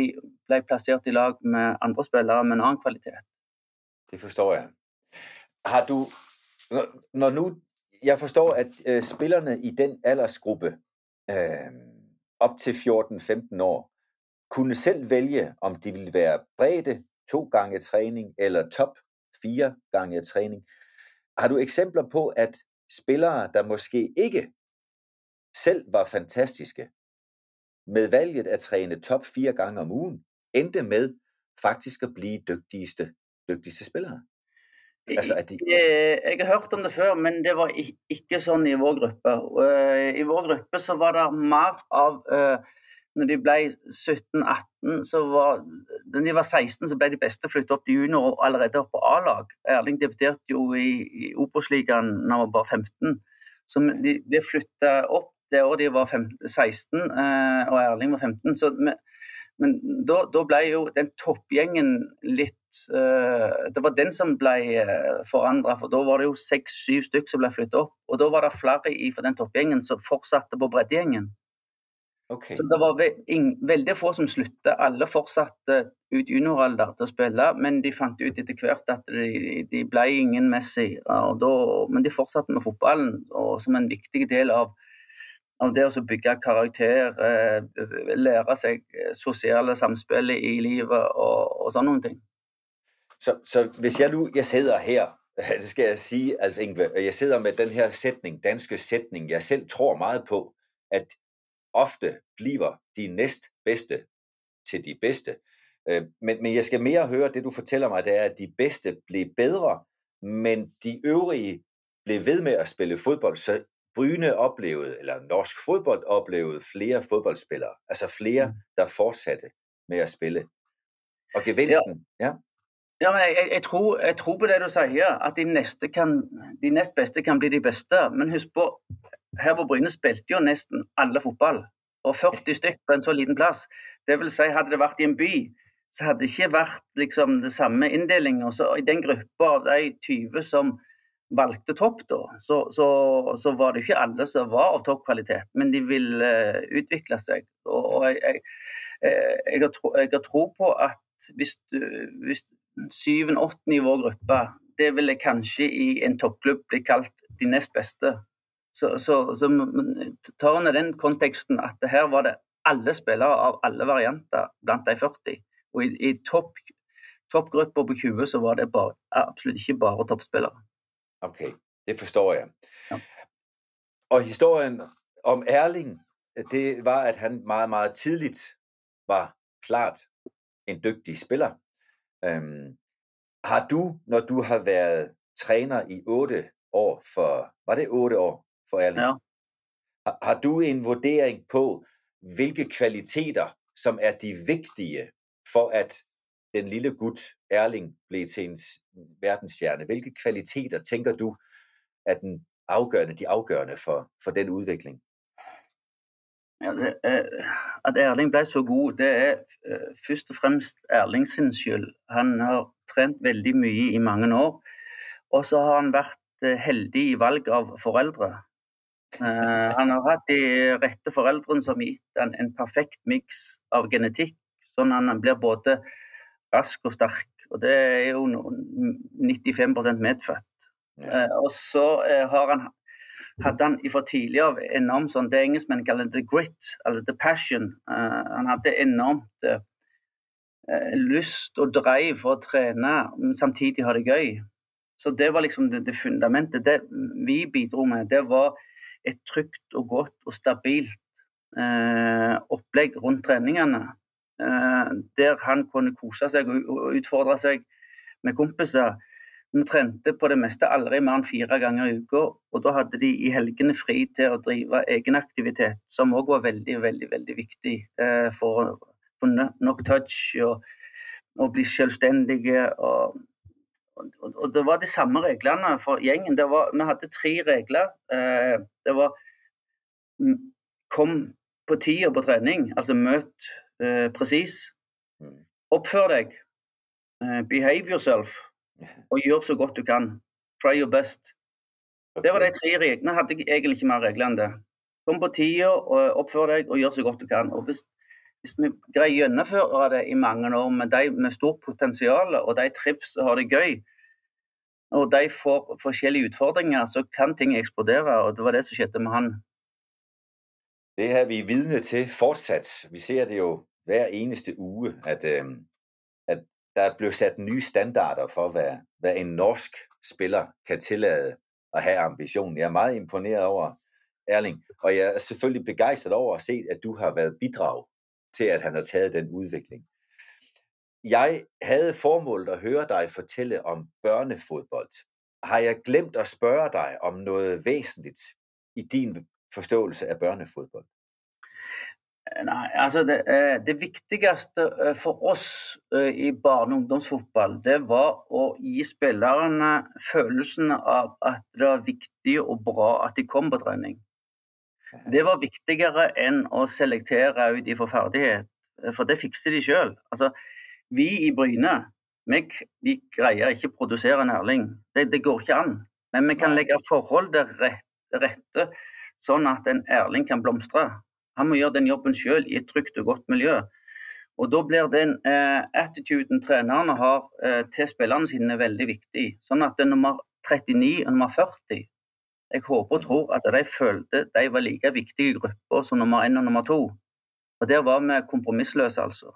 ble plassert i lag med andre spillere med en annen kvalitet. Det forstår jeg. Har du, når nu jeg forstår, at øh, spillerne i den aldersgruppe øh, op til 14-15 år kunne selv vælge, om de ville være bredde to gange træning eller top fire gange træning. Har du eksempler på, at spillere, der måske ikke selv var fantastiske, med valget at træne top fire gange om ugen, endte med faktisk at blive dygtigste, dygtigste spillere? Altså, de... Jeg har hørt om det før, men det var ikke sånn i vår gruppe. I vår gruppe så var det mer av når de ble 17-18, så var når de var 16, så ble de beste flyttet opp til junior og allerede opp på A-lag. Erling debuterte jo i, i Obos-ligaen da han var bare 15. Så de, ble flytta opp det året de var 15, 16, eh, og Erling var 15. Så men, men da, da, ble jo den toppgjengen litt eh, Det var den som ble eh, forandra, for da var det jo seks-syv stykk som ble flyttet opp. Og da var det flere i for den toppgjengen som fortsatte på breddegjengen. Okay. Så det var ve veldig få som sluttet. Alle fortsatte ut junioralder til å spille, men de fant ut etter hvert at de, de ble ingen Messi. Da, men de fortsatte med fotballen og som en viktig del av av det å bygge karakter, eh, lære seg sosiale samspill i livet og, og sånne ting. Så, så hvis jeg nu jeg sidder her, det skal jeg sige, Alf Ingve, jeg sidder med den her sætning, danske sætning, jeg selv tror meget på, at ofte bliver de næst bedste til de bedste. Øh, men, men jeg skal mere høre, det du fortæller mig, det er, at de bedste blev bedre, men de øvrige blev ved med at spille fodbold, så Bryne oplevede, eller norsk fodbold oplevede flere fodboldspillere, altså flere, mm. der fortsatte med at spille. Og gevinsten, ja. ja. Ja, men jeg, jeg, tror, jeg, tror, på det du sier, at de, neste kan, de nest beste kan bli de beste. Men husk på, her på Bryne spilte jo nesten alle fotball. Og 40 stykker på en så liten plass. Det vil si, hadde det vært i en by, så hadde det ikke vært liksom, det samme inndelinga. I den gruppa av de 20 som valgte topp, da, så, så, så, var det ikke alle som var av toppkvalitet, men de ville uh, utvikle seg. Og, og jeg, jeg, eh, jeg, har tro, jeg, har tro, på at hvis, du, hvis syvende-åttende i vår gruppe, det ville kanskje i en toppklubb bli kalt de nest beste. Så, så, så tar ned den konteksten at her var det alle spillere av alle varianter blant de 40. Og i, i topp, toppgruppa på 20 så var det bare, absolutt ikke bare toppspillere. Ok, det forstår jeg. Ja. Og historien om Erling, det var, at han meget, meget tidligt var klart en dygtig spiller. Øhm, har du, når du har været træner i otte år for, var det otte år for Erling? Ja. Har, har du en vurdering på, hvilke kvaliteter, som er de vigtige for, at den lille gut Erling blev til en verdensstjerne? Hvilke kvaliteter tænker du er den afgørende, de afgørende for, for den udvikling? Ja, det er, at Erling ble så god, det er uh, først og fremst Erling sin skyld. Han har trent veldig mye i mange år. Og så har han vært uh, heldig i valg av foreldre. Uh, han har hatt de rette foreldrene som har gitt han en perfekt miks av genetikk, sånn at han blir både rask og sterk. Og det er jo 95% medfødt. Ja. og så har han hadde han fra tidligere enormt sånn, det engelskmenn kaller the grit, eller the passion. Uh, han hadde enormt uh, lyst og drive for å trene, men samtidig ha det gøy. Så det var liksom det, det fundamentet. Det vi bidro med, det var et trygt og godt og stabilt uh, opplegg rundt treningene. Eh, der han kunne kose seg og, og utfordre seg med kompiser vi trente på det meste aldri mer enn fire ganger i uka. Og da hadde de i helgene fri til å drive egenaktivitet, som òg var veldig, veldig veldig viktig eh, for å få nok touch og, og bli selvstendige. Og, og, og, det var de samme reglene for gjengen. Var, vi hadde tre regler. Eh, det var kom på tida på trening, altså møt eh, presis. Mm. Oppfør deg. Eh, behave yourself og gjør så godt du kan. Try your best. Det var de tre reglene. Hadde jeg egentlig ikke mer regler enn det. Kom på tida, oppfør deg og gjør så godt du kan. Og hvis, hvis vi greier å gjennomføre det i mange år med de med stort potensial, og de trives og har det gøy, og de får forskellige utfordringer, så kan ting eksplodere. Og det var det som skjedde med han. Det er vi vidne til fortsatt. Vi ser det jo hver eneste uge, at, øh, at der er sat nye standarder for, hvad, hvad en norsk spiller kan tillade at have ambition. Jeg er meget imponeret over Erling, og jeg er selvfølgelig begejstret over at se, at du har været bidrag til, at han har taget den udvikling. Jeg havde formålet at høre dig fortælle om børnefodbold. Har jeg glemt at spørge dig om noget væsentligt i din forståelse af børnefodbold? Øh, nej, altså det, øh, det, vigtigste øh, for os i barne- og ungdomsfodbold, det var at give spillerne følelsen af, at det var vigtigt og bra at de kom på træning. Det var viktigere enn å selektere ut ifra ferdighet, eh, for det fikser de sjøl. Altså, vi i Bryne vi, vi, greier ikke å produsere en ærling. Det, det, går ikke an. Men vi kan legge forhold til rette, sånn at en ærling kan blomstre. Han må gjøre den jobben sjøl i et trygt og godt miljø. Og Da blir den eh, attituden trenerne har eh, til spillerne sine, veldig viktig. Sånn at er nummer 39 og nummer 40 jeg håper og tror at de følte de var like viktige grupper som nummer 1 og nummer 2. Og Der var vi kompromissløse, altså.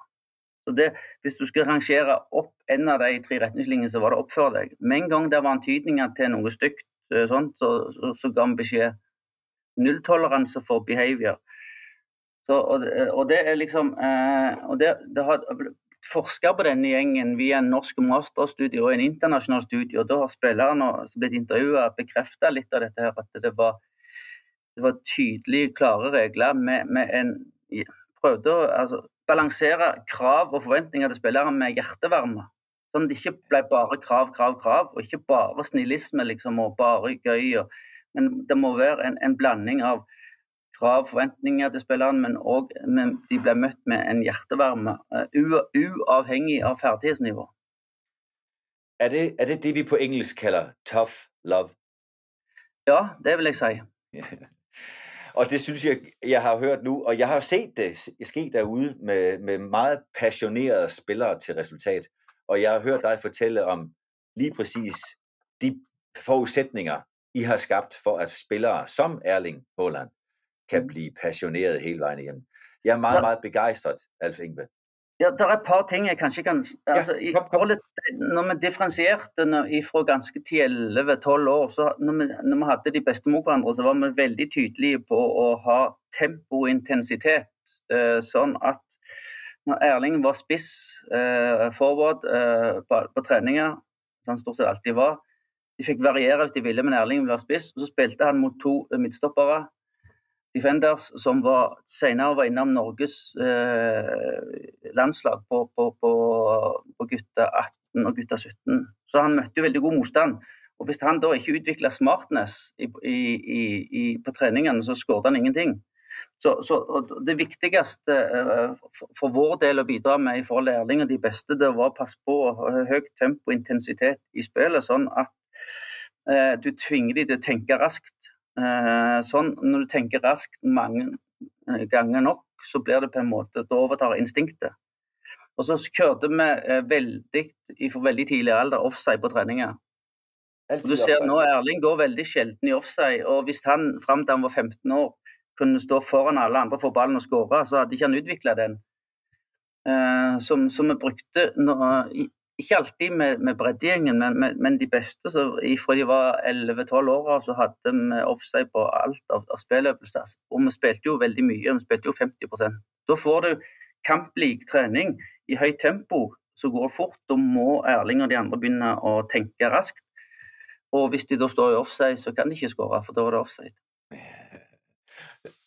Så det, Hvis du skulle rangere opp en av de tre retningslinjene, så var det oppfør deg. Med en gang det var antydninger til noe stygt, eh, sånt, så, så, så ga vi beskjed. Nulltoleranse for behavior. Så, og, og, det er liksom eh, og det, det har forska på denne gjengen via en norsk masterstudie og en internasjonal studie. og Da har spillerne som blitt intervjua bekrefta litt av dette. her, At det var, det var tydelige, klare regler med, med en Prøvde å altså, balansere krav og forventninger til spillere med hjertevarme. Sånn at det ikke ble bare krav, krav, krav, og ikke bare snillisme liksom, og bare gøy. Og, men det må være en, en blanding av krav, forventninger til spilleren, men òg de ble møtt med en hjertevarme, uh, uavhengig av ferdighetsnivå. Er det, er det det vi på engelsk kaller tough love? Ja, det vil jeg si. Og det synes jeg, jeg har hørt nu, og jeg har set det ske derude med, med meget passionerede spillere til resultat. og jeg har hørt dig fortælle om lige præcis de forudsætninger, I har skabt for, at spillere som Erling Haaland kan blive passioneret hele vejen igennem. Jeg er meget, meget begejstret, Alf Ingve. Ja, det er et par ting jeg kanskje kan altså, ja, kom, kom. Når vi differensierte fra ganske 10-11-12 år, så når vi, når vi hadde de beste mot hverandre, så var vi veldig tydelige på å ha tempo og intensitet. Eh, sånn at når Erling var spiss eh, forward eh, på, på treninger, som han stort sett alltid var De fikk variere hvis de ville, men Erling var spiss. Og så spilte han mot to midtstoppere Defenders, som var, senere var innom Norges eh, landslag på, på, på, på gutter 18 og gutter 17. Så han møtte jo veldig god motstand. Og Hvis han da ikke utvikla smartness i, i, i, på treningene, så skåret han ingenting. Så, så Det viktigste eh, for, for, vår del å bidra med i forhold til de beste, det var å passe på høyt tempo og intensitet i spillet, sånn at eh, du tvinger dem til å tenke raskt. Uh, sånn, Når du tenker raskt mange ganger nok, så blir det på en måte, da overtar instinktet. Og så kjørte vi veldig, for veldig tidlig alder offside på treninger. Du ser nå Erling går veldig sjelden i offside. og Hvis han fram til han var 15 år kunne stå foran alle andre for ballen og skåre, så hadde ikke han utvikla den. Uh, som, som, vi brukte nå, ikke alltid med, med bredderingen, men, men, men, de beste. Så fra de var 11-12 år så hadde vi eh, offside på alt av, av spilløvelser. Altså. Og vi spilte jo veldig mye, vi spilte jo 50% Da får du kamplik trening i høyt tempo, så går det fort. Da må Erling og de andre begynne å tenke raskt. Og hvis de da står i offside, så kan de ikke skåre, for da er det offside.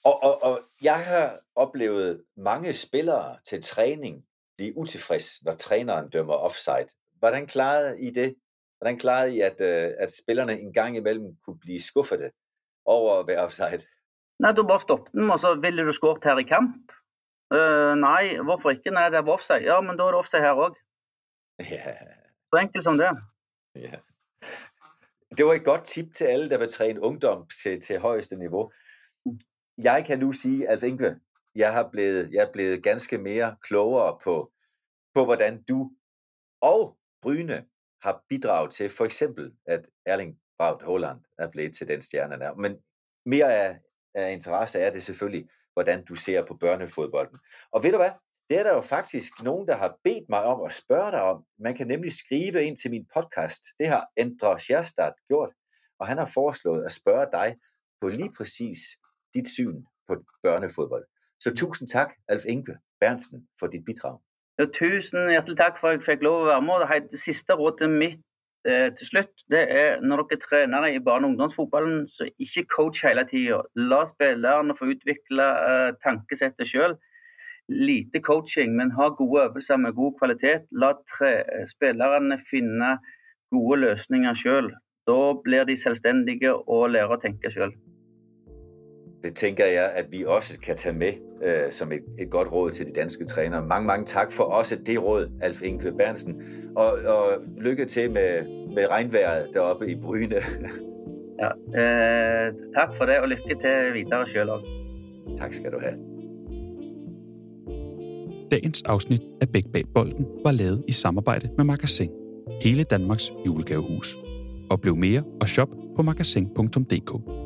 Og, og, og jeg har oplevet mange spillere til træning blive utilfreds, når træneren dømmer offside. Hvordan klarede I det? Hvordan klarede I, at, uh, at spillerne en gang imellem kunne blive skuffede over at være offside? Nej, du bare stoppe dem, og så ville du skåret her i kamp. Uh, nej, hvorfor ikke? Nej, det var offside. Ja, men da er det offside her også. Ja. Så enkelt som det. Ja. Det var et godt tip til alle, der vil træne ungdom til, til højeste niveau jeg kan nu sige, altså Inge, jeg, har blevet, jeg er blevet ganske mere klogere på, på, hvordan du og Bryne har bidraget til for eksempel, at Erling Braut Holland er blevet til den stjerne der. Men mere af, af interesse er det selvfølgelig, hvordan du ser på børnefodbolden. Og ved du hvad? Det er der jo faktisk nogen, der har bedt mig om at spørge dig om. Man kan nemlig skrive ind til min podcast. Det har Endre Scherstad gjort, og han har foreslået at spørge dig på lige præcis dit syn på børnefodbold. Så tusind tak, Alf Inge Bernsen, for dit bidrag. Ja, tusen hjertelig takk for at jeg fikk lov å være med. Det siste rådet mitt eh, til slutt det er når dere trenere i barne- og ungdomsfotballen, så ikke coach hele tida. La spillerne få utvikle eh, tankesettet sjøl. Lite coaching, men ha gode øvelser med god kvalitet. La tre, eh, spillerne finne gode løsninger sjøl. Da blir de selvstendige og lærer å tenke sjøl. Det tænker jeg, at vi også kan tage med øh, som et, et godt råd til de danske trænere. Mange, mange tak for også det råd, Alf Inge Bernsen. Og, og lykke til med, med regnvejret deroppe i Bryne. ja, øh, tak for det, og lykke til videre selv også. Tak skal du have. Dagens afsnit af Bæk Bag Bolden var lavet i samarbejde med Magasin, hele Danmarks julegavehus. Og blev mere og shop på magasin.dk.